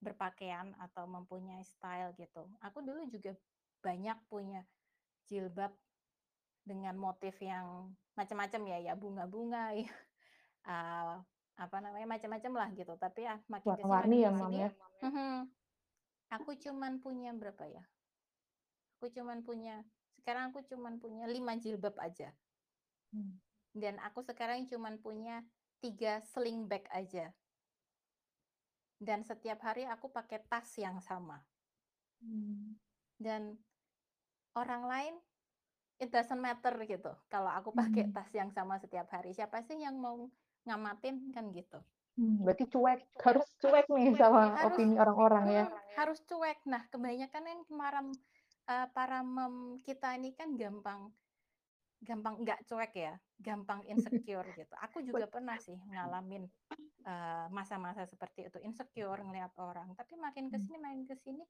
berpakaian atau mempunyai style gitu. Aku dulu juga banyak punya jilbab dengan motif yang macam-macam ya, ya bunga-bunga, ya, uh, apa namanya, macam-macam lah gitu. Tapi ya makin ke sini Warna-warni makin ya, sini ya? mhm, aku cuman punya berapa ya, aku cuman punya sekarang aku cuman punya 5 jilbab aja. Mmm. Dan aku sekarang cuman punya 3 sling bag aja. Dan setiap hari aku pakai tas yang sama. Mmm. Dan orang lain, it doesn't matter gitu, kalau aku pakai Mhm. tas yang sama setiap hari. Siapa sih yang mau ngamatin, kan gitu. Mmm, berarti cuek, harus cuek nih sama Harus opini orang-orang ya? mhm, harus cuek. Nah, kebanyakan kan maram eee, para mom kita ini kan gampang gampang nggak cuek ya, gampang insecure gitu. Aku juga pernah sih ngalamin, eee, masa-masa seperti itu, insecure ngelihat orang. Tapi makin ke Mmm. sini makin ke sini,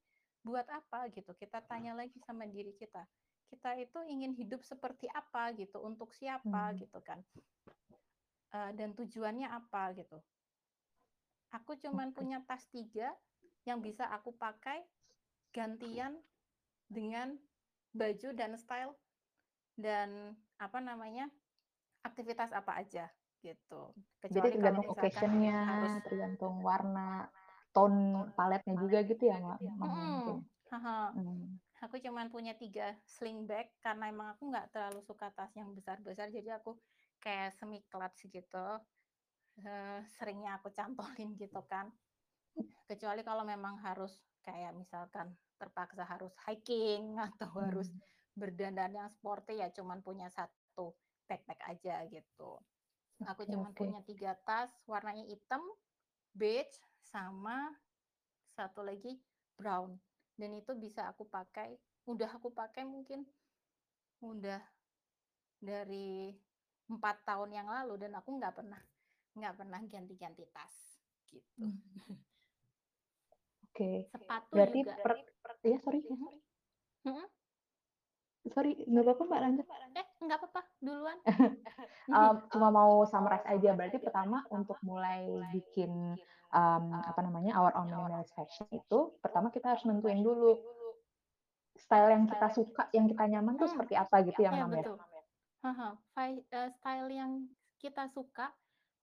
buat apa gitu, kita tanya lagi sama diri kita, kita itu ingin hidup seperti apa gitu, untuk siapa Mmm. gitu kan. Eee, dan tujuannya apa gitu. Aku cuman Oke. punya tas 3 yang bisa aku pakai gantian dengan baju dan style dan apa namanya, aktivitas apa aja gitu. Jadi Kecuali kalau tergantung occasion-nya, harus tergantung warna, tone palette-nya juga gitu ya, Ma Mom, ya Aku cuman punya 3 sling bag karena emang aku nggak terlalu suka tas yang besar-besar, jadi aku kayak semi clutch gitu, eee, seringnya aku cantolin gitu kan. Kecuali kalau memang harus kayak misalkan terpaksa harus hiking atau harus Mmm. berdandan yang sporty, ya cuman punya 1 backpack aja gitu. Aku Oke cuman oke. punya 3 tas, warnanya hitam, beige, sama 1 lagi brown. Dan itu bisa aku pakai udah aku pakai mungkin udah dari 4 tahun yang lalu dan aku nggak pernah nggak pernah ganti-ganti tas, gitu. Mmm. Oke, Sepatu berarti juga per iya, sorry? mhm, mhm? Sorry, nggak apa-apa, Mbak, lanjut. Eh, nggak apa-apa, duluan. Mmm, cuma mau summarize aja, berarti pertama untuk mulai bikin, mmm, apa namanya, our own minimalist fashion itu, pertama kita harus nentuin dulu style yang kita suka, yang kita nyaman tuh Mhm, seperti apa gitu ya, Mom, ya? betul. Eee, style yang kita suka,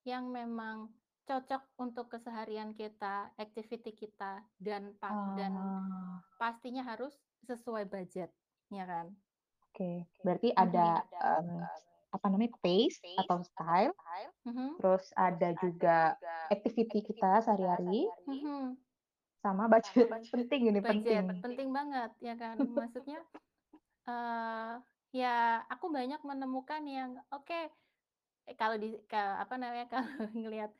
yang memang cocok untuk keseharian kita, activity kita, dan pa dan Oh. pastinya harus sesuai budget, ya kan? Oke, berarti ada, mmm, apa namanya, taste atau style, Mhm. terus ada juga activity kita sehari-hari Mhm. sama budget, penting ini, Budget, penting. penting banget, ya kan? Maksudnya, eee, ya aku banyak menemukan yang oke, e kalau di apa namanya, kalau ngelihat,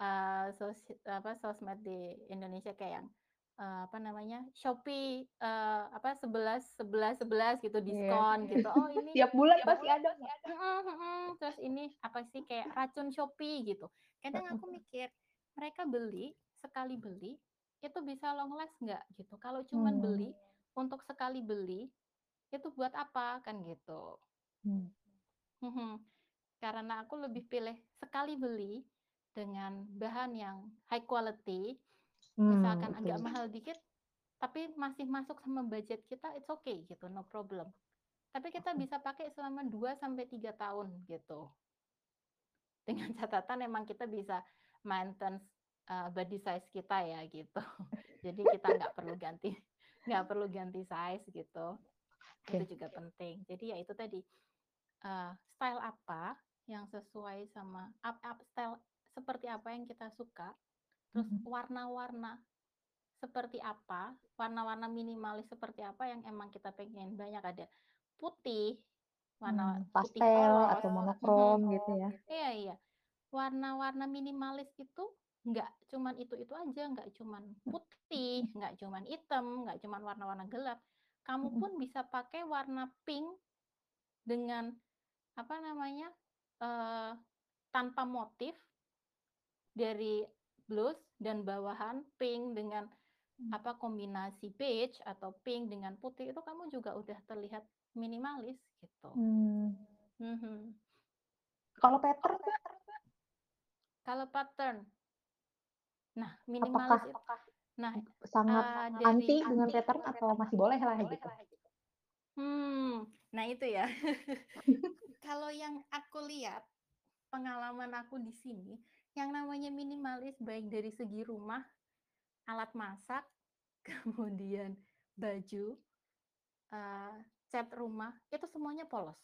eee, sos apa, sosmed di Indonesia kayak yang, eee, apa namanya, Shopee, eee, apa, 11 11 11 gitu, Iya. diskon gitu. Oh ini Tiap bulan pasti ada, mhm, terus ini, apa sih, kayak racun Shopee gitu. Kadang aku mikir, mereka beli, sekali beli, itu bisa long last nggak gitu. Kalau cuman Mmm. beli, untuk sekali beli, itu buat apa, kan gitu. Mmm. Mhm, karena aku lebih pilih sekali beli dengan bahan yang high quality, Misalkan agak betul. mahal dikit, tapi masih masuk sama budget kita, it's okay gitu, no problem. Tapi kita bisa pakai selama 2 sampai 3 tahun, gitu. Dengan catatan emang kita bisa maintenance, eee, body size kita ya, gitu. Jadi kita nggak perlu ganti nggak perlu ganti size gitu, itu Oke. juga penting. Jadi ya itu tadi, eee, style apa yang sesuai sama ap ap style seperti apa yang kita suka, terus warna-warna seperti apa, warna-warna minimalis seperti apa yang emang kita pengen. Banyak ada putih, warna putih pastel polos atau monokrom gitu ya? iya iya. Warna-warna minimalis itu nggak cuman itu-itu aja, nggak cuman putih, nggak cuman hitam, nggak cuman warna-warna gelap. Kamu pun bisa pakai warna pink dengan, apa namanya, eee, tanpa motif dari blus dan bawahan pink dengan, Mmm. apa, kombinasi beige atau pink dengan putih, itu kamu juga udah terlihat minimalis, gitu. Mmm. Mhm. Kalau pattern, Mbak? Kalau pattern nah Apakah minimalis it nah, sangat dari anti dengan pattern atau masih bolehlah gitu? Hmm, nah itu ya. Kalau yang aku lihat, pengalaman aku di sini, yang namanya minimalis baik dari segi rumah, alat masak, kemudian baju, eee, cat rumah, itu semuanya polos.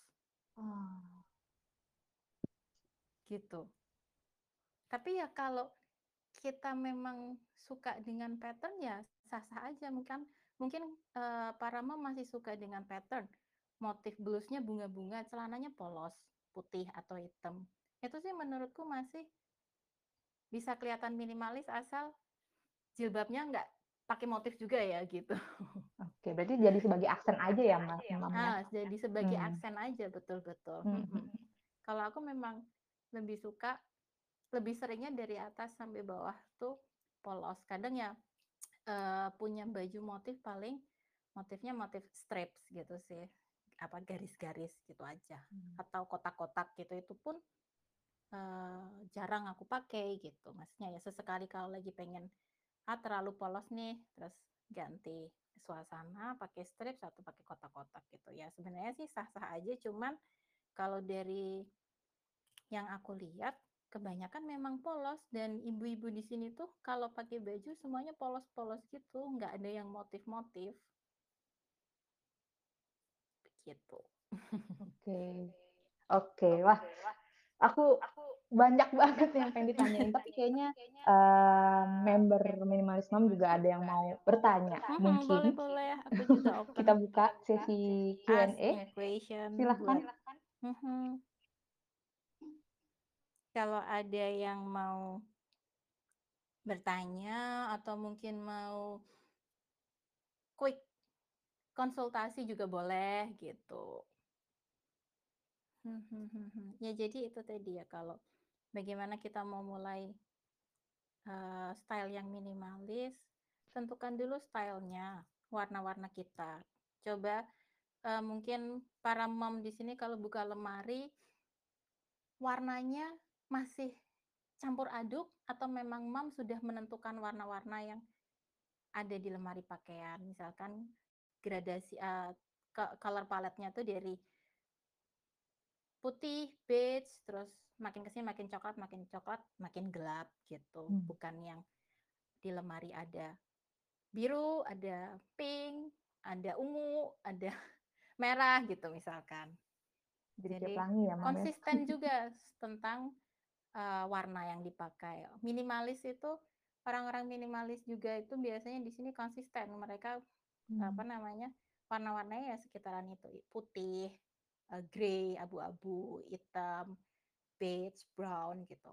Oh. Gitu. Tapi ya kalau kita memang suka dengan pattern ya sah-sah aja kan mungkin, eee, para mom masih suka dengan pattern, motif blusnya bunga-bunga, celananya polos, putih atau hitam. Itu sih menurutku masih bisa kelihatan minimalis asal jilbabnya nggak pakai motif juga ya gitu. Oke, berarti jadi sebagai aksen aja ya, Mbak, Mom, ya? Ah, jadi sebagai Mmm. aksen aja, betul betul, Mmm, mhm. mhm. Kalau aku memang lebih suka lebih seringnya dari atas sampai bawah tuh polos. Kadang ya, eee, punya baju motif paling motifnya motif strips gitu sih, apa, garis-garis gitu aja, Mmm. atau kotak-kotak gitu, itu pun, eee, jarang aku pakai gitu. Maksudnya ya sesekali kalau lagi pengen, ah, terlalu polos nih, terus ganti suasana pakai strips atau pakai kotak-kotak gitu. Ya sebenarnya sih sah-sah aja, cuman kalau dari yang aku lihat kebanyakan memang polos dan ibu-ibu di sini tuh kalau pakai baju semuanya polos-polos gitu, nggak ada yang motif-motif. Begitu. Oke. Oke, wah, aku banyak banget yang pengen ditanyain, tapi kayaknya, eee, member Minimalis Mom juga ada yang mau bertanya, boleh mungkin boleh, aku juga kita buka sesi Q&A. Silahkan. mhm. Kalau ada yang mau bertanya atau mungkin mau quick konsultasi juga boleh, gitu. Mhm mhm. Ya jadi itu tadi ya, kalau bagaimana kita mau mulai eee, style yang minimalis, tentukan dulu style-nya, warna-warna kita. Coba, eee, mungkin para mom di sini kalau buka lemari warnanya masih campur aduk atau memang mom sudah menentukan warna-warna yang ada di lemari pakaian. Misalkan gradasi ke color palette-nya tuh dari putih, beige, terus makin ke sini makin coklat makin coklat, makin gelap, gitu. Mmm. Bukan yang di lemari ada biru, ada pink, ada ungu, ada merah gitu misalkan. Jadi Jadi pelangi ya, ya? konsisten juga tentang, eee, warna yang dipakai. Minimalis itu orang-orang minimalis juga itu biasanya di sini konsisten, mereka, apa Mmm. namanya, warna-warnanya ya sekitaran itu, putih, eee, grey, abu-abu, hitam, beige, brown, gitu.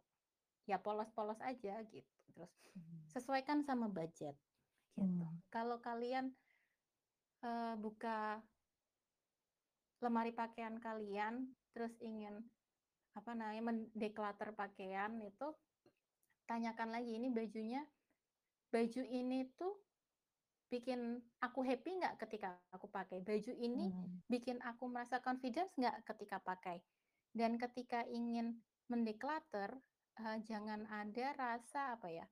Ya polos-polos aja gitu, terus Mmm. sesuaikan sama budget, gitu. Mmm. Kalau kalian, eee, buka lemari pakaian kalian, terus ingin, apa namanya, men-declutter pakaian itu, tanyakan lagi, "Ini bajunya baju ini tuh bikin aku happy nggak ketika aku pakai? Baju ini Mmm. bikin aku merasa confidence nggak ketika pakai?" Dan ketika ingin men-declutter, eee, jangan ada rasa, apa ya,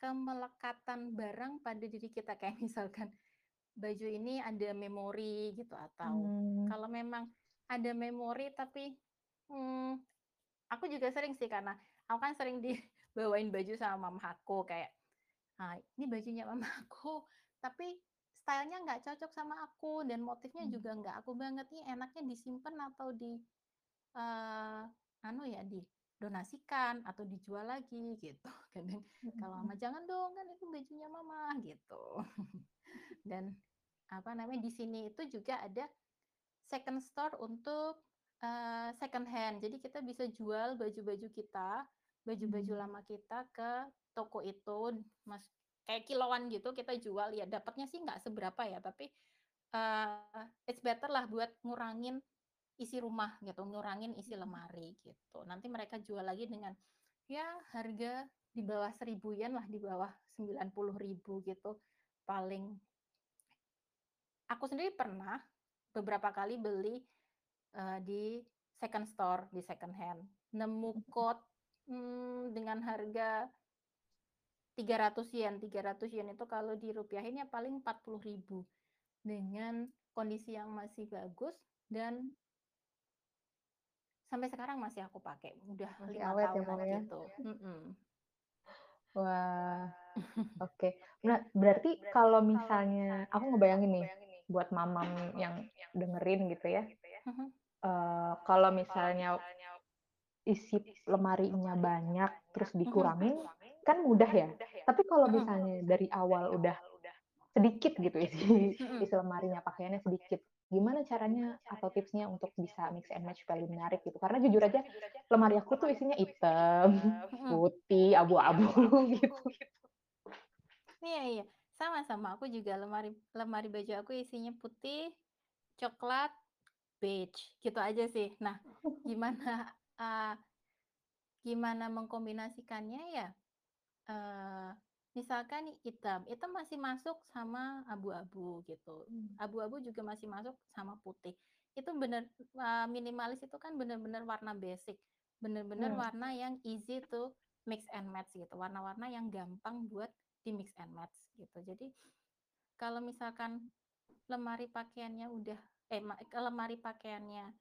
kemelekatan barang pada diri kita. Kayak misalkan baju ini ada memori gitu, atau Mmm. kalau memang ada memori tapi, mmm, aku juga sering sih karena aku kan sering dibawain baju sama mama aku kayak, ah, "Ini bajunya mama aku, tapi style-nya nggak cocok sama aku dan motifnya Mmm. juga nggak aku banget, nih enaknya disimpen atau di, eee, anu ya, didonasikan atau dijual lagi?" Gitu. Kadang kalau mhm. mama, "Jangan dong, kan itu bajunya mama," gitu. Dan, apa namanya, di sini itu juga ada second store untuk, eee, second hand. Jadi kita bisa jual baju-baju kita, baju-baju Mmm. lama kita ke toko itu, mas kayak kiloan gitu kita jual, ya dapatnya sih nggak seberapa ya, tapi, eee, it's better lah buat ngurangin isi rumah gitu, ngurangin isi Mhm. lemari, gitu. Nanti mereka jual lagi dengan, ya harga di bawah Rp1.000-an lah, di bawah Rp90.000 gitu, paling. Aku sendiri pernah beberapa kali beli, eee, di second store di second hand, nemu coat, mmm, dengan harga 300 yen, 300 yen itu kalau dirupiahin ya paling 40.000 dengan kondisi yang masih bagus dan sampai sekarang masih aku pakai, udah Masih 5 awet ya, tahunan Mom, ya? gitu, mhm. Wah, oke. Nah, berarti kalau misalnya aku ngebayangin nih, buat mama-mama yang dengerin gitu ya, eee, kalau misalnya isi lemarinya banyak, terus dikurangin, kan mudah ya. Tapi kalau misalnya dari awal udah sedikit gitu isi Mhm. isi lemarinya, pakaiannya sedikit, gimana caranya atau tipsnya untuk bisa mix and match supaya lebih menarik gitu? Karena jujur aja lemari aku tuh isinya hitam, putih, abu-abu gitu. Iya iya, sama-sama, aku juga lemari lemari baju aku isinya putih, coklat, beige, gitu aja sih. Nah, gimana, eee, gimana mengkombinasikannya ya, eee, misalkan hitam, hitam masih masuk sama abu-abu gitu, Mmm. abu-abu juga masih masuk sama putih. Itu bener eee, minimalis itu kan bener-bener warna basic, bener-bener Mmm. warna yang easy to mix and match gitu, warna-warna yang gampang buat di-mix and match gitu. Jadi, kalau misalkan lemari pakaiannya udah eh, ma lemari pakaiannya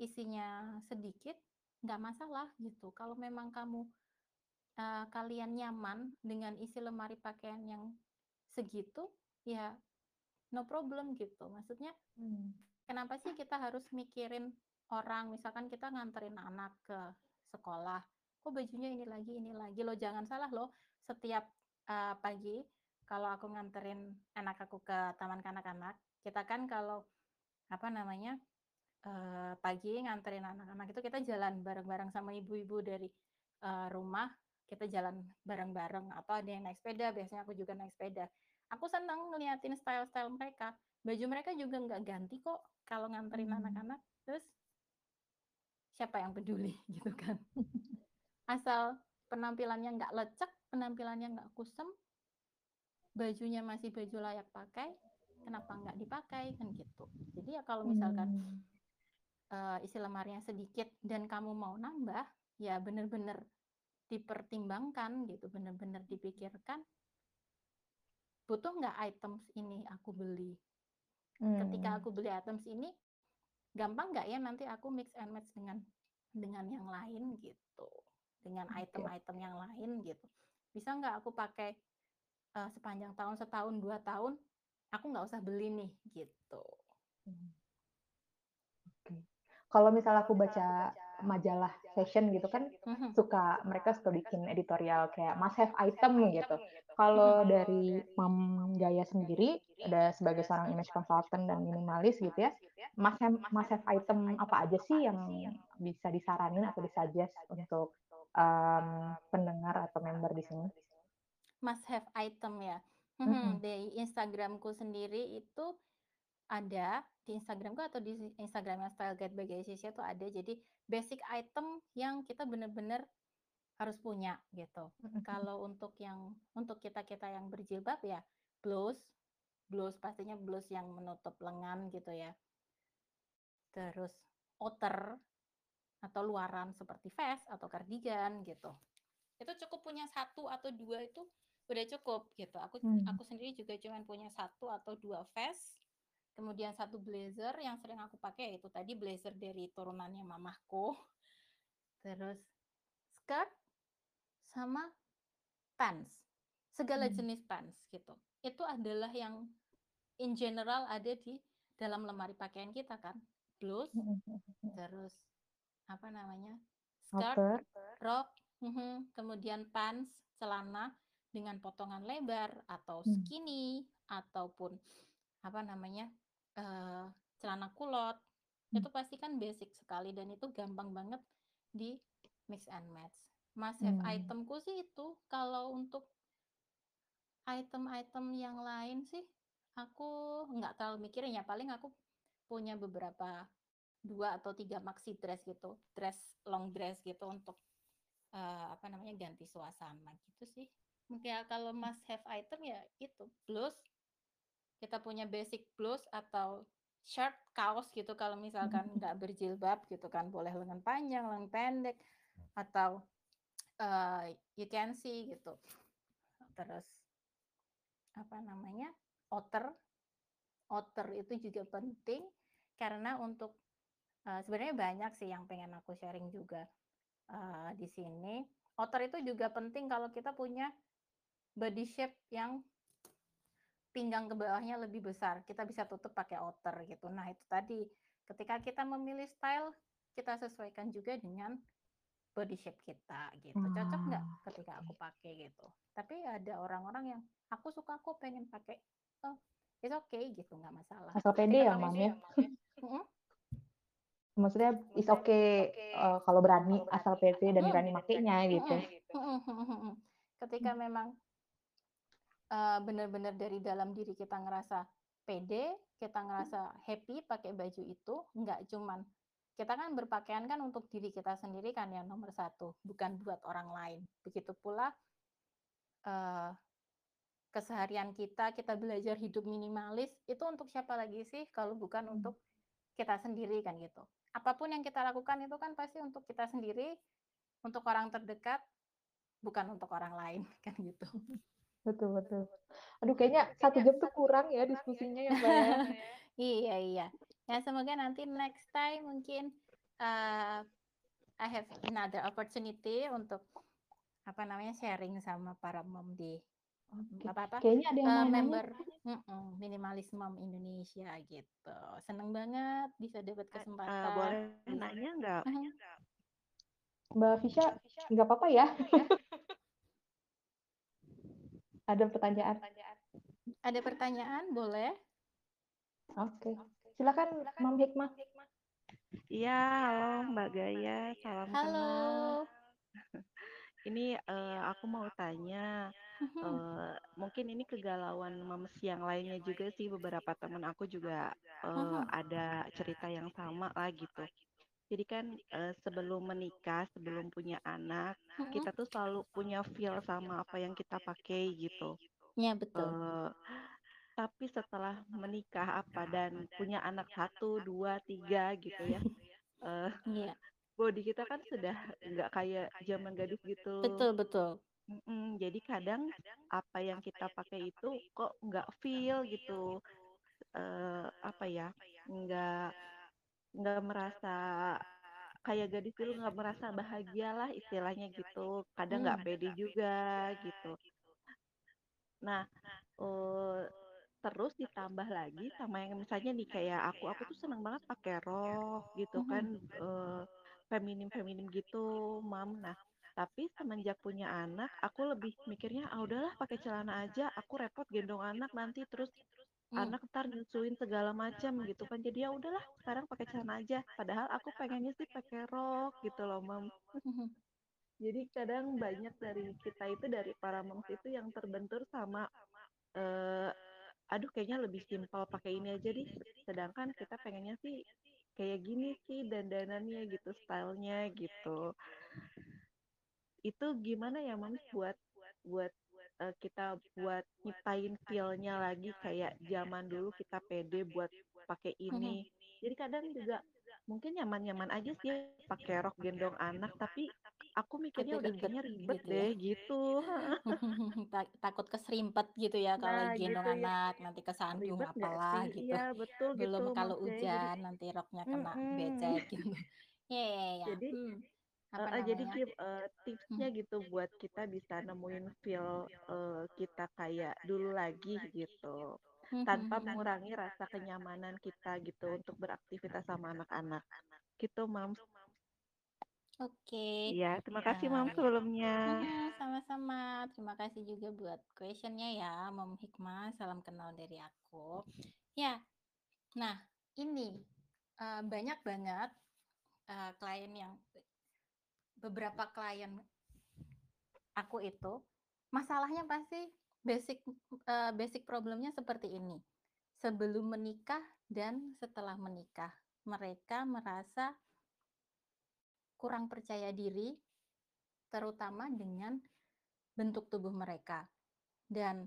isinya sedikit, nggak masalah gitu. Kalau memang kamu eee, kalian nyaman dengan isi lemari pakaian yang segitu, ya no problem gitu. Maksudnya, Mmm. kenapa sih kita harus mikirin orang, misalkan kita nganterin anak ke sekolah, kok bajunya ini lagi ini lagi, loh jangan salah loh, setiap, eee, pagi kalau aku nganterin anak aku ke taman kanak-kanak, kita kan kalau, apa namanya, eee, pagi nganterin anak-anak itu kita jalan bareng-bareng sama ibu-ibu dari, eee, rumah, kita jalan bareng-bareng atau ada yang naik sepeda, biasanya aku juga naik sepeda. Aku seneng ngeliatin style-style mereka, baju mereka juga nggak ganti kok kalau nganterin Mmm. anak-anak, terus siapa yang peduli gitu kan. Asal penampilannya nggak lecek, penampilannya nggak kusem bajunya masih baju layak pakai, kenapa nggak dipakai, kan gitu. Jadi ya kalau misalkan, Mmm. eee, isi lemarinya sedikit dan kamu mau nambah, ya bener-bener dipertimbangkan gitu, bener-bener dipikirkan butuh nggak items ini aku beli? Ketika Mmm. aku beli items ini, gampang nggak ya nanti aku mix and match dengan dengan yang lain gitu, dengan oke. item-item yang lain gitu. Bisa nggak aku pakai, eee, sepanjang tahun, setahun, 2 tahun, aku nggak usah beli nih, gitu. Mmm. Oke. Kalau misal aku baca majalah fashion gitu kan, Mhm. suka mereka suka bikin editorial kayak must have item gitu. Mhm. Kalau dari Mom Gaya sendiri, ada sebagai seorang image consultant dan minimalis gitu ya, must have must have item apa aja sih yang bisa disaranin atau di-suggest untuk, mmm, pendengar atau member di sini? Must have item ya? Mhm. Mhm, di Instagram-ku sendiri itu ada, di Instagram-ku atau di Instagram-nya Style Guide by Sisha itu ada. Jadi basic item yang kita bener-bener harus punya gitu. Kalau untuk yang untuk kita-kita yang berjilbab ya blus, blus pastinya blus yang menutup lengan gitu ya. Terus outer atau luaran seperti vest atau kardigan gitu. Itu cukup punya 1 atau 2 itu udah cukup gitu. Aku Mmm. aku sendiri juga cuman punya 1 atau 2 vest, kemudian 1 blazer yang sering aku pakai itu tadi blazer dari turunannya mamahku. Terus skirt sama pants, segala Mmm. jenis pants gitu. Itu adalah yang in general ada di dalam lemari pakaian kita kan, blus, Mhm mhm mhm. terus apa namanya, skirt, rok, mhm, kemudian pants, celana dengan potongan lebar atau skinny ataupun apa namanya, eee, celana kulot, Mmm. itu pasti kan basic sekali dan itu gampang banget di-mix and match. Must have Mmm. item-ku sih itu, kalau untuk item-item yang lain sih aku nggak terlalu mikirin ya, paling aku punya beberapa 2 atau 3 maxi dress gitu, dress long dress gitu untuk, eee, apa namanya, ganti suasana gitu sih. Ya kalau must have item ya itu, blus kita punya basic blus atau shirt, kaos gitu kalau misalkan Mhm. nggak berjilbab gitu kan, boleh lengan panjang, lengan pendek, atau, eee, you can see gitu. Terus apa namanya, outer. Outer itu juga penting karena untuk eee, sebenarnya banyak sih yang pengen aku sharing juga, eee, di sini. Outer itu juga penting kalau kita punya body shape yang pinggang ke bawahnya lebih besar, kita bisa tutup pakai outer gitu. Nah itu tadi, ketika kita memilih style, kita sesuaikan juga dengan body shape kita gitu. Cocok nggak ketika aku pakai gitu. Tapi ada orang-orang yang, "Aku suka kok pengen pakai." Oh, it's okay gitu, nggak masalah. Asal pede ya, kamu ya? mhm? Maksudnya it's okay, eee, kalau berani, asal pede dan berani makainya gitu. mhm mhm. Ketika memang eee, bener-bener dari dalam diri kita ngerasa pede, kita ngerasa happy pakai baju itu, nggak cuman kita kan berpakaian kan untuk diri kita sendiri kan yang nomor satu, bukan buat orang lain. Begitu pula eee, keseharian kita, kita belajar hidup minimalis, itu untuk siapa lagi sih kalau bukan Mmm. untuk kita sendiri kan gitu. Apa pun yang kita lakukan itu kan pasti untuk kita sendiri, untuk orang terdekat, bukan untuk orang lain, kan gitu. Betul betul. Aduh kayaknya 1 jam tuh kurang ya diskusinya ya, Mbak, ya. Iya iya. Ya semoga nanti next time mungkin, eee, I have another opportunity untuk, apa namanya, sharing sama para mom di Oke. apa apa, Kayaknya ada yang nanya. member mhm, Minimalis Mom Indonesia gitu. Seneng banget bisa dapat E eee, kesempatan boleh bis nanya nggak? mhm. Mbak Fisya, nggak papa ya? Ada pertanyaan? Ada pertanyaan, boleh. Oke. Silakan Mom Hikmah. Iya, halo Mbak Gaya, salam kenal. Halo. Ini, eee, aku mau tanya, eee, mungkin ini kegalauan moms yang lainnya juga sih, beberapa temen aku juga, Mhm. ada cerita yang sama lah gitu. Jadi kan, eee, sebelum menikah, sebelum punya anak, Mhm. kita tuh selalu punya feel sama apa yang kita pakai gitu. Iya betul. Eee, tapi setelah menikah apa dan punya anak 1, 2, 3 gitu ya, Iya. body kita kan sudah nggak kayak zaman gadis gitu. Betul betul. Mhm, jadi kadang apa yang kita pakai itu kok nggak feel gitu, eee, apa ya, nggak nggak merasa kayak gadis dulu, nggak merasa bahagia lah istilahnya gitu, kadang nggak Mmm. pede juga gitu. Nah, eee, terus ditambah lagi sama yang misalnya nih kayak aku, aku tuh seneng banget pakai rok gitu kan, Mhm. eee, feminim-feminim gitu, Mom. Nah, tapi semenjak punya anak, aku lebih mikirnya, "Ah udahlah pakai celana aja, aku repot gendong anak nanti, terus Mmm. anak entar nyusuin segala macam," gitu kan. Jadi ya udahlah sekarang pakai celana aja, padahal aku pengennya sih pakai rok gitu loh. Mhm. Jadi kadang banyak dari kita itu, dari para moms itu yang terbentur sama, eee, "Aduh kayaknya lebih simpel pakai ini aja deh," sedangkan kita pengennya sih kayak gini sih dandanannya gitu, style-nya gitu. Itu gimana ya, Moms, buat buat, eee, kita buat nyiptain feel-nya lagi kayak zaman dulu kita pede buat pakai ini. Jadi kadang juga mungkin nyaman-nyaman aja sih pakai rok gendong anak, tapi aku mikirnya udah ribet kayaknya ribet gitu ya. deh gitu, heeh. Ta takut keserimpet gitu ya kalau Nah gendong gitu ya. anak, nanti kesandung Ribet apalah gitu. Iya betul Belum gitu kalau jadi hujan nanti roknya kena becek gitu. Iya iya iya, Jadi mmm, apa heeh, jadi mmm. tipsnya gitu buat kita bisa nemuin feel, eee, kita kayak dulu lagi gitu, Mhm tanpa mhm. mengurangi rasa kenyamanan kita gitu untuk beraktivitas sama anak-anak, gitu, Moms. Oke, Iya, terima kasih, eee, Moms, iya. sebelumnya. Sama-sama. Terima kasih juga buat question-nya ya, Mom Hikmah, salam kenal dari aku. Ya, nah ini, eee, banyak banget, eee, klien yang beberapa klien aku itu, masalahnya pasti basic, eee, basic problem-nya seperti ini. Sebelum menikah dan setelah menikah, mereka merasa kurang percaya diri, terutama dengan bentuk tubuh mereka. Dan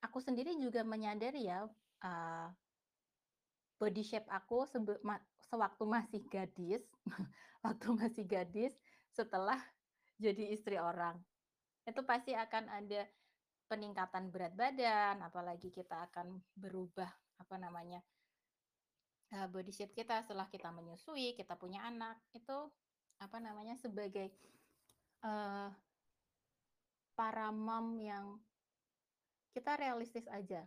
aku sendiri juga menyadari ya, eee body shape aku sewaktu masih gadis, waktu masih gadis, setelah jadi istri orang. Itu pasti akan ada peningkatan berat badan, apalagi kita akan berubah, apa namanya, uh, body shape kita setelah kita menyusui, kita punya anak, itu, apa namanya, sebagai, uh, para mom yang kita realistis aja.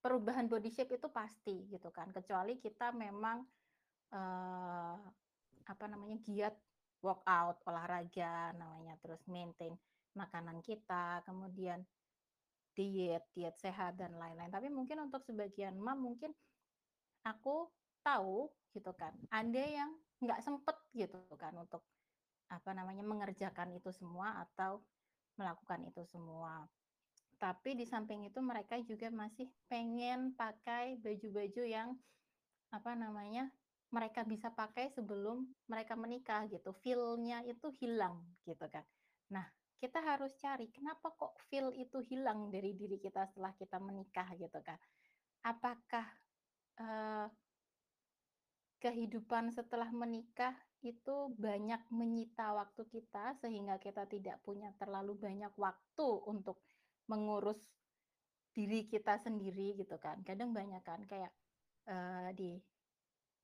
Perubahan body shape itu pasti gitu kan, kecuali kita memang, uh, apa namanya, giat workout, olahraga namanya, terus maintain makanan kita, kemudian diet, diet sehat dan lain-lain. Tapi mungkin untuk sebagian mom mungkin aku tahu gitu kan, ada yang nggak sempet gitu kan untuk apa namanya mengerjakan itu semua atau melakukan itu semua. Tapi di samping itu mereka juga masih pengen pakai baju-baju yang apa namanya mereka bisa pakai sebelum mereka menikah gitu. Feel-nya itu hilang gitu kan. Nah, kita harus cari kenapa kok feel itu hilang dari diri kita setelah kita menikah gitu kan. Apakah uh, kehidupan setelah menikah itu banyak menyita waktu kita sehingga kita tidak punya terlalu banyak waktu untuk mengurus diri kita sendiri gitu kan. Kadang banyak kan kayak uh, di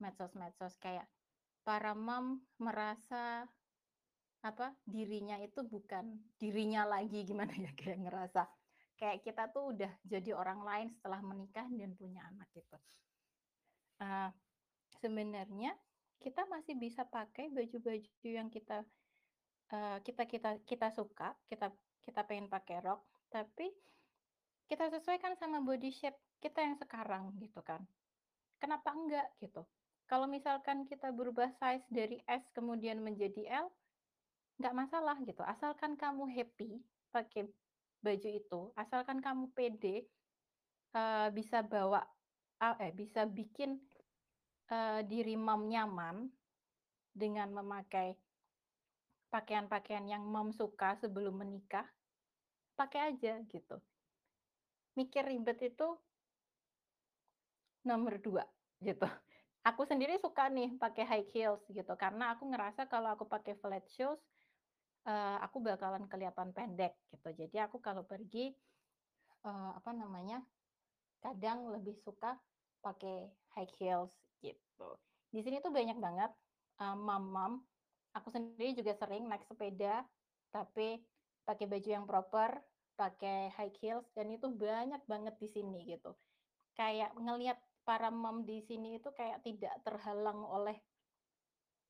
medsos-medsos kayak para mom merasa apa dirinya itu bukan dirinya lagi gimana ya kayak ngerasa kayak kita tuh udah jadi orang lain setelah menikah dan punya anak gitu. Uh, sebenarnya kita masih bisa pakai baju-baju yang kita uh, kita kita kita suka, kita kita pengen pakai rok, tapi kita sesuaikan sama body shape kita yang sekarang gitu kan. Kenapa enggak gitu? Kalau misalkan kita berubah size dari S kemudian menjadi L, nggak masalah gitu. Asalkan kamu happy pakai baju itu, asalkan kamu pede, uh, bisa bawa, uh, eh bisa bikin uh, diri mom nyaman dengan memakai pakaian-pakaian yang mom suka sebelum menikah, pakai aja gitu. Mikir ribet itu nomor dua gitu. Aku sendiri suka nih pakai high heels gitu karena aku ngerasa kalau aku pakai flat shoes uh, aku bakalan kelihatan pendek gitu. Jadi aku kalau pergi uh, apa namanya kadang lebih suka pakai high heels gitu. Di sini tuh banyak banget uh, mam-mam. Aku sendiri juga sering naik sepeda, tapi pakai baju yang proper, pakai high heels, dan itu banyak banget di sini gitu. Kayak ngelihat para mom di sini itu kayak tidak terhalang oleh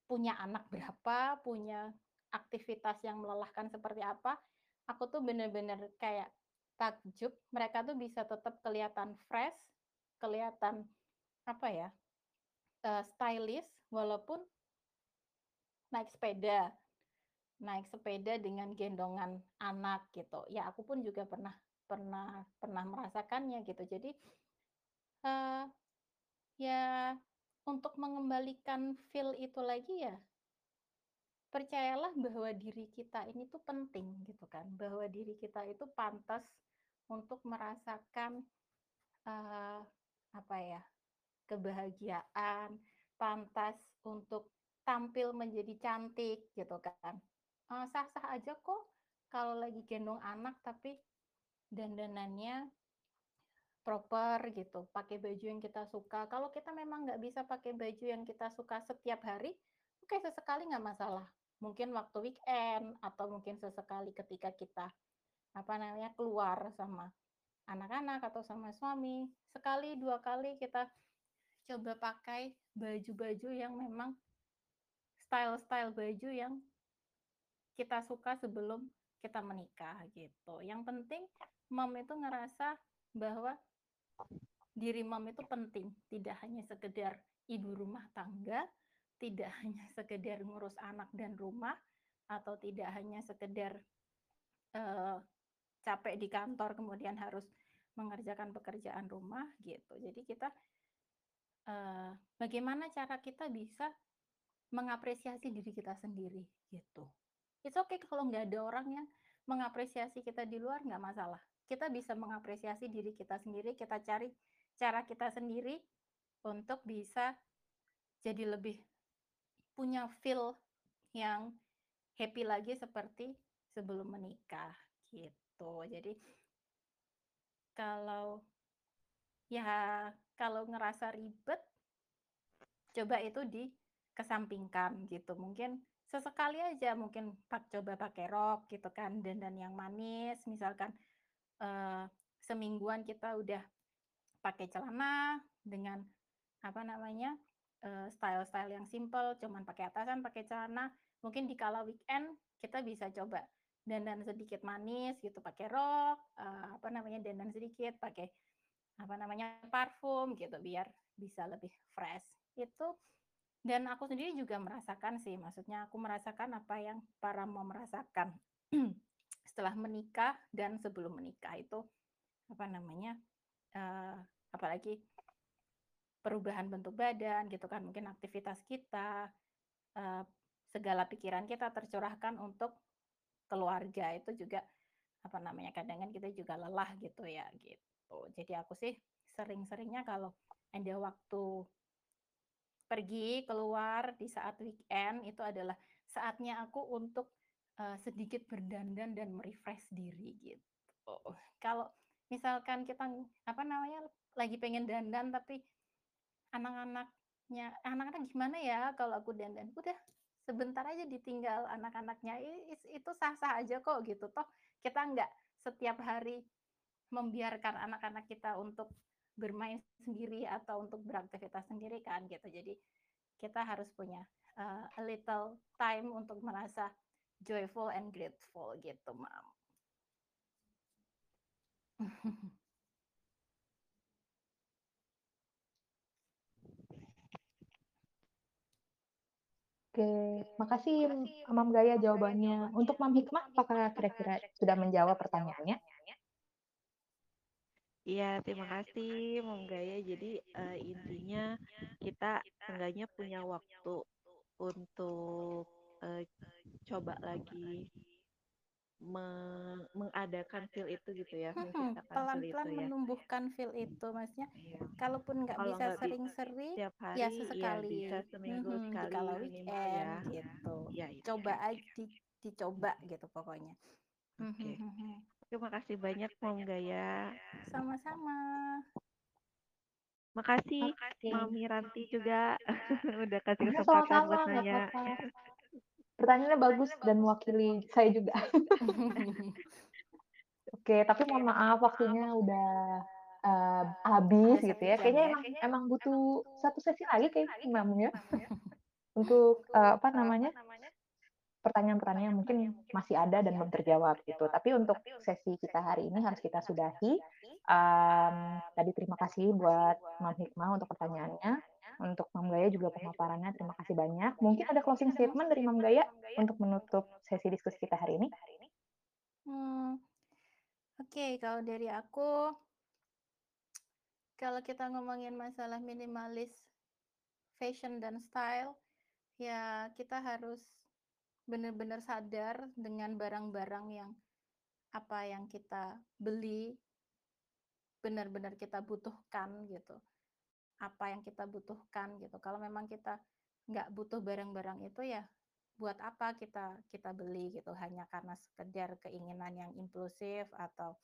punya anak berapa, punya aktivitas yang melelahkan seperti apa. Aku tuh bener-bener kayak takjub, mereka tuh bisa tetap kelihatan fresh, kelihatan apa ya, uh, stylish walaupun naik sepeda. Naik sepeda dengan gendongan anak gitu. Ya aku pun juga pernah pernah pernah merasakannya gitu. Jadi uh, ya untuk mengembalikan feel itu lagi ya percayalah bahwa diri kita ini tuh penting gitu kan bahwa diri kita itu pantas untuk merasakan uh, apa ya kebahagiaan, pantas untuk tampil menjadi cantik gitu kan. sah sah-sah aja kok kalau lagi gendong anak tapi dandanannya proper gitu, pakai baju yang kita suka. Kalau kita memang nggak bisa pakai baju yang kita suka setiap hari, oke sesekali nggak masalah. Mungkin waktu weekend atau mungkin sesekali ketika kita apa namanya keluar sama anak-anak atau sama suami, sekali dua kali kita coba pakai baju-baju yang memang style-style baju yang kita suka sebelum kita menikah gitu. Yang penting mom itu ngerasa bahwa diri mom itu penting, tidak hanya sekedar ibu rumah tangga, tidak hanya sekedar ngurus anak dan rumah, atau tidak hanya sekedar uh, capek di kantor kemudian harus mengerjakan pekerjaan rumah gitu. Jadi kita uh, bagaimana cara kita bisa mengapresiasi diri kita sendiri gitu. It's okay kalau nggak ada orang yang mengapresiasi kita di luar nggak masalah. Kita bisa mengapresiasi diri kita sendiri, kita cari cara kita sendiri untuk bisa jadi lebih punya feel yang happy lagi seperti sebelum menikah gitu. Jadi kalau ya kalau ngerasa ribet coba itu dikesampingkan gitu. Mungkin sesekali aja mungkin pak coba pakai rok gitu kan dandan yang manis misalkan uh, semingguan kita udah pakai celana dengan apa namanya style-style yang simple, cuman pakai atasan, pakai celana. Mungkin di kala weekend kita bisa coba dandan sedikit manis gitu, pakai rok, uh, apa namanya dandan sedikit, pakai apa namanya parfum gitu, biar bisa lebih fresh. Itu dan aku sendiri juga merasakan sih, maksudnya aku merasakan apa yang para mau merasakan setelah menikah dan sebelum menikah itu apa namanya uh, apalagi perubahan bentuk badan gitu kan mungkin aktivitas kita uh, segala pikiran kita tercurahkan untuk keluarga itu juga apa namanya kadang kan kita juga lelah gitu ya gitu. Jadi aku sih sering-seringnya kalau ada waktu pergi keluar di saat weekend itu adalah saatnya aku untuk uh, sedikit berdandan dan merefresh diri gitu. Kalau misalkan kita apa namanya lagi pengen dandan tapi anak-anaknya anak-anak gimana ya kalau aku dandan? Udah sebentar aja ditinggal anak-anaknya. Itu sah-sah aja kok gitu. Toh kita nggak setiap hari membiarkan anak-anak kita untuk bermain sendiri atau untuk beraktivitas sendiri kan gitu. Jadi kita harus punya uh, a little time untuk merasa joyful and grateful gitu mam Oke, makasih Mam Gaya jawabannya. Untuk Mam Hikmah, apakah kira-kira sudah menjawab pertanyaannya? Iya, terima kasih Mam Gaya. Jadi uh, intinya kita seenggaknya punya waktu untuk uh, coba lagi mengadakan feel itu gitu ya, pelan-pelan ya. menumbuhkan feel itu, maksudnya iya. kalaupun nggak bisa sering-sering, ya hari, ya sesekali, ya bisa seminggu hmm, sekali kalau ya. weekend ya. gitu, ya, ya, coba ya, aja di, dicoba gitu pokoknya. Okay. terima kasih banyak Mom Gaya. Sama-sama. Makasih, Makasih Mami Ranti juga udah kasih kesempatan buat nanya. Pertanyaannya bagus dan mewakili saya juga. Oke, tapi mohon maaf waktunya udah uh, habis gitu ya. Kayaknya emang emang butuh satu sesi lagi kayak Imam ya. Untuk uh, apa namanya? pertanyaan-pertanyaan mungkin masih ada dan belum terjawab gitu. Tapi untuk sesi kita hari ini harus kita sudahi. Um, tadi terima kasih buat Mam Hikmah untuk pertanyaannya. Untuk Mam Gaya juga pemaparannya terima kasih banyak. Mungkin ada closing statement dari Mam Gaya untuk menutup sesi diskusi kita hari ini. Hmm, Oke, okay, kalau dari aku, kalau kita ngomongin masalah minimalis fashion dan style, ya kita harus benar-benar sadar dengan barang-barang yang apa yang kita beli benar-benar kita butuhkan gitu apa yang kita butuhkan gitu. Kalau memang kita nggak butuh barang-barang itu ya buat apa kita kita beli gitu hanya karena sekedar keinginan yang impulsif atau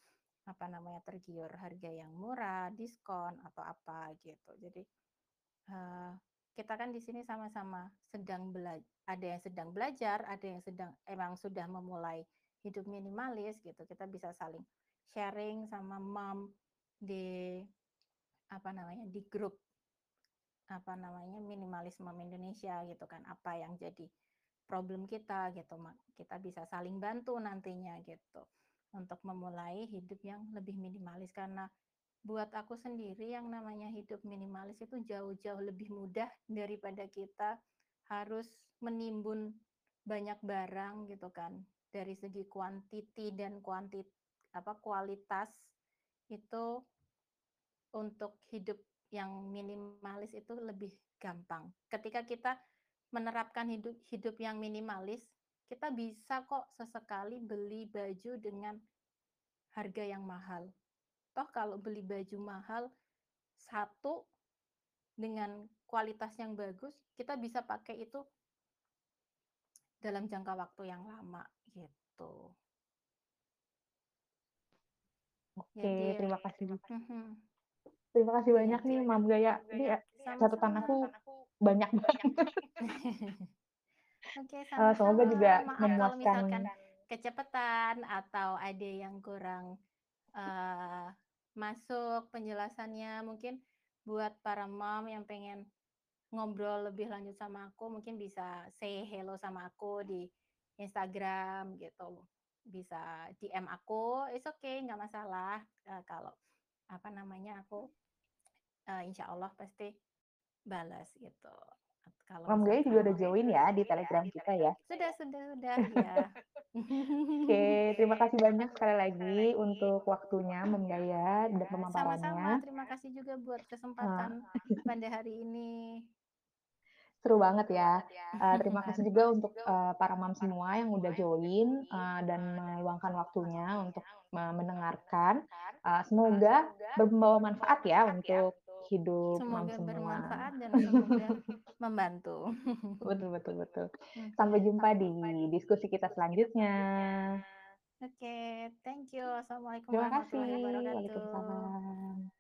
apa namanya tergiur harga yang murah, diskon atau apa gitu. Jadi uh, kita kan di sini sama-sama sedang belajar, ada yang sedang belajar, ada yang sedang emang sudah memulai hidup minimalis gitu. Kita bisa saling sharing sama mom di apa namanya di grup apa namanya minimalisme Indonesia gitu kan. Apa yang jadi problem kita gitu kita bisa saling bantu nantinya gitu. Untuk memulai hidup yang lebih minimalis. Karena buat aku sendiri yang namanya hidup minimalis itu jauh-jauh lebih mudah daripada kita harus menimbun banyak barang gitu kan. Dari segi kuantiti dan kuantit apa kualitas itu untuk hidup yang minimalis itu lebih gampang. Ketika kita menerapkan hidup hidup yang minimalis, kita bisa kok sesekali beli baju dengan harga yang mahal. Toh kalau beli baju mahal satu dengan kualitas yang bagus, kita bisa pakai itu dalam jangka waktu yang lama gitu. Oke, Jadi terima kasih. mhm. Terima kasih banyak nih Mam Gaya. Ini ya catatan aku banyak banget. Oke, Eh, semoga juga kalau memuaskan misalkan kecepatan atau ada yang kurang eh, masuk penjelasannya, mungkin buat para mom yang pengen ngobrol lebih lanjut sama aku, mungkin bisa say hello sama aku di Instagram gitu. Bisa DM aku, it's okay, nggak masalah. Eh, kalau apa namanya aku eh, insya Allah pasti balas gitu. Kalau Mam Gaya juga udah join ya di Telegram kita ya. sudah sudah sudah ya. Oke, terima kasih banyak sekali lagi untuk waktunya Mam Gaya dan Sama-sama, pemaparannya. terima kasih juga buat Nah, kesempatan pada hari ini. Seru banget ya. Eh, terima kasih juga untuk eh, para mam semua yang udah join eh, dan meluangkan waktunya untuk eh, mendengarkan. Eh, semoga membawa manfaat ya untuk hidup mam Semoga semua. bermanfaat dan semoga membantu. Betul betul betul. Hmm. Sampai jumpa di diskusi kita selanjutnya. Oke, thank you. Assalamualaikum Terima warahmatullahi kasih. wabarakatuh.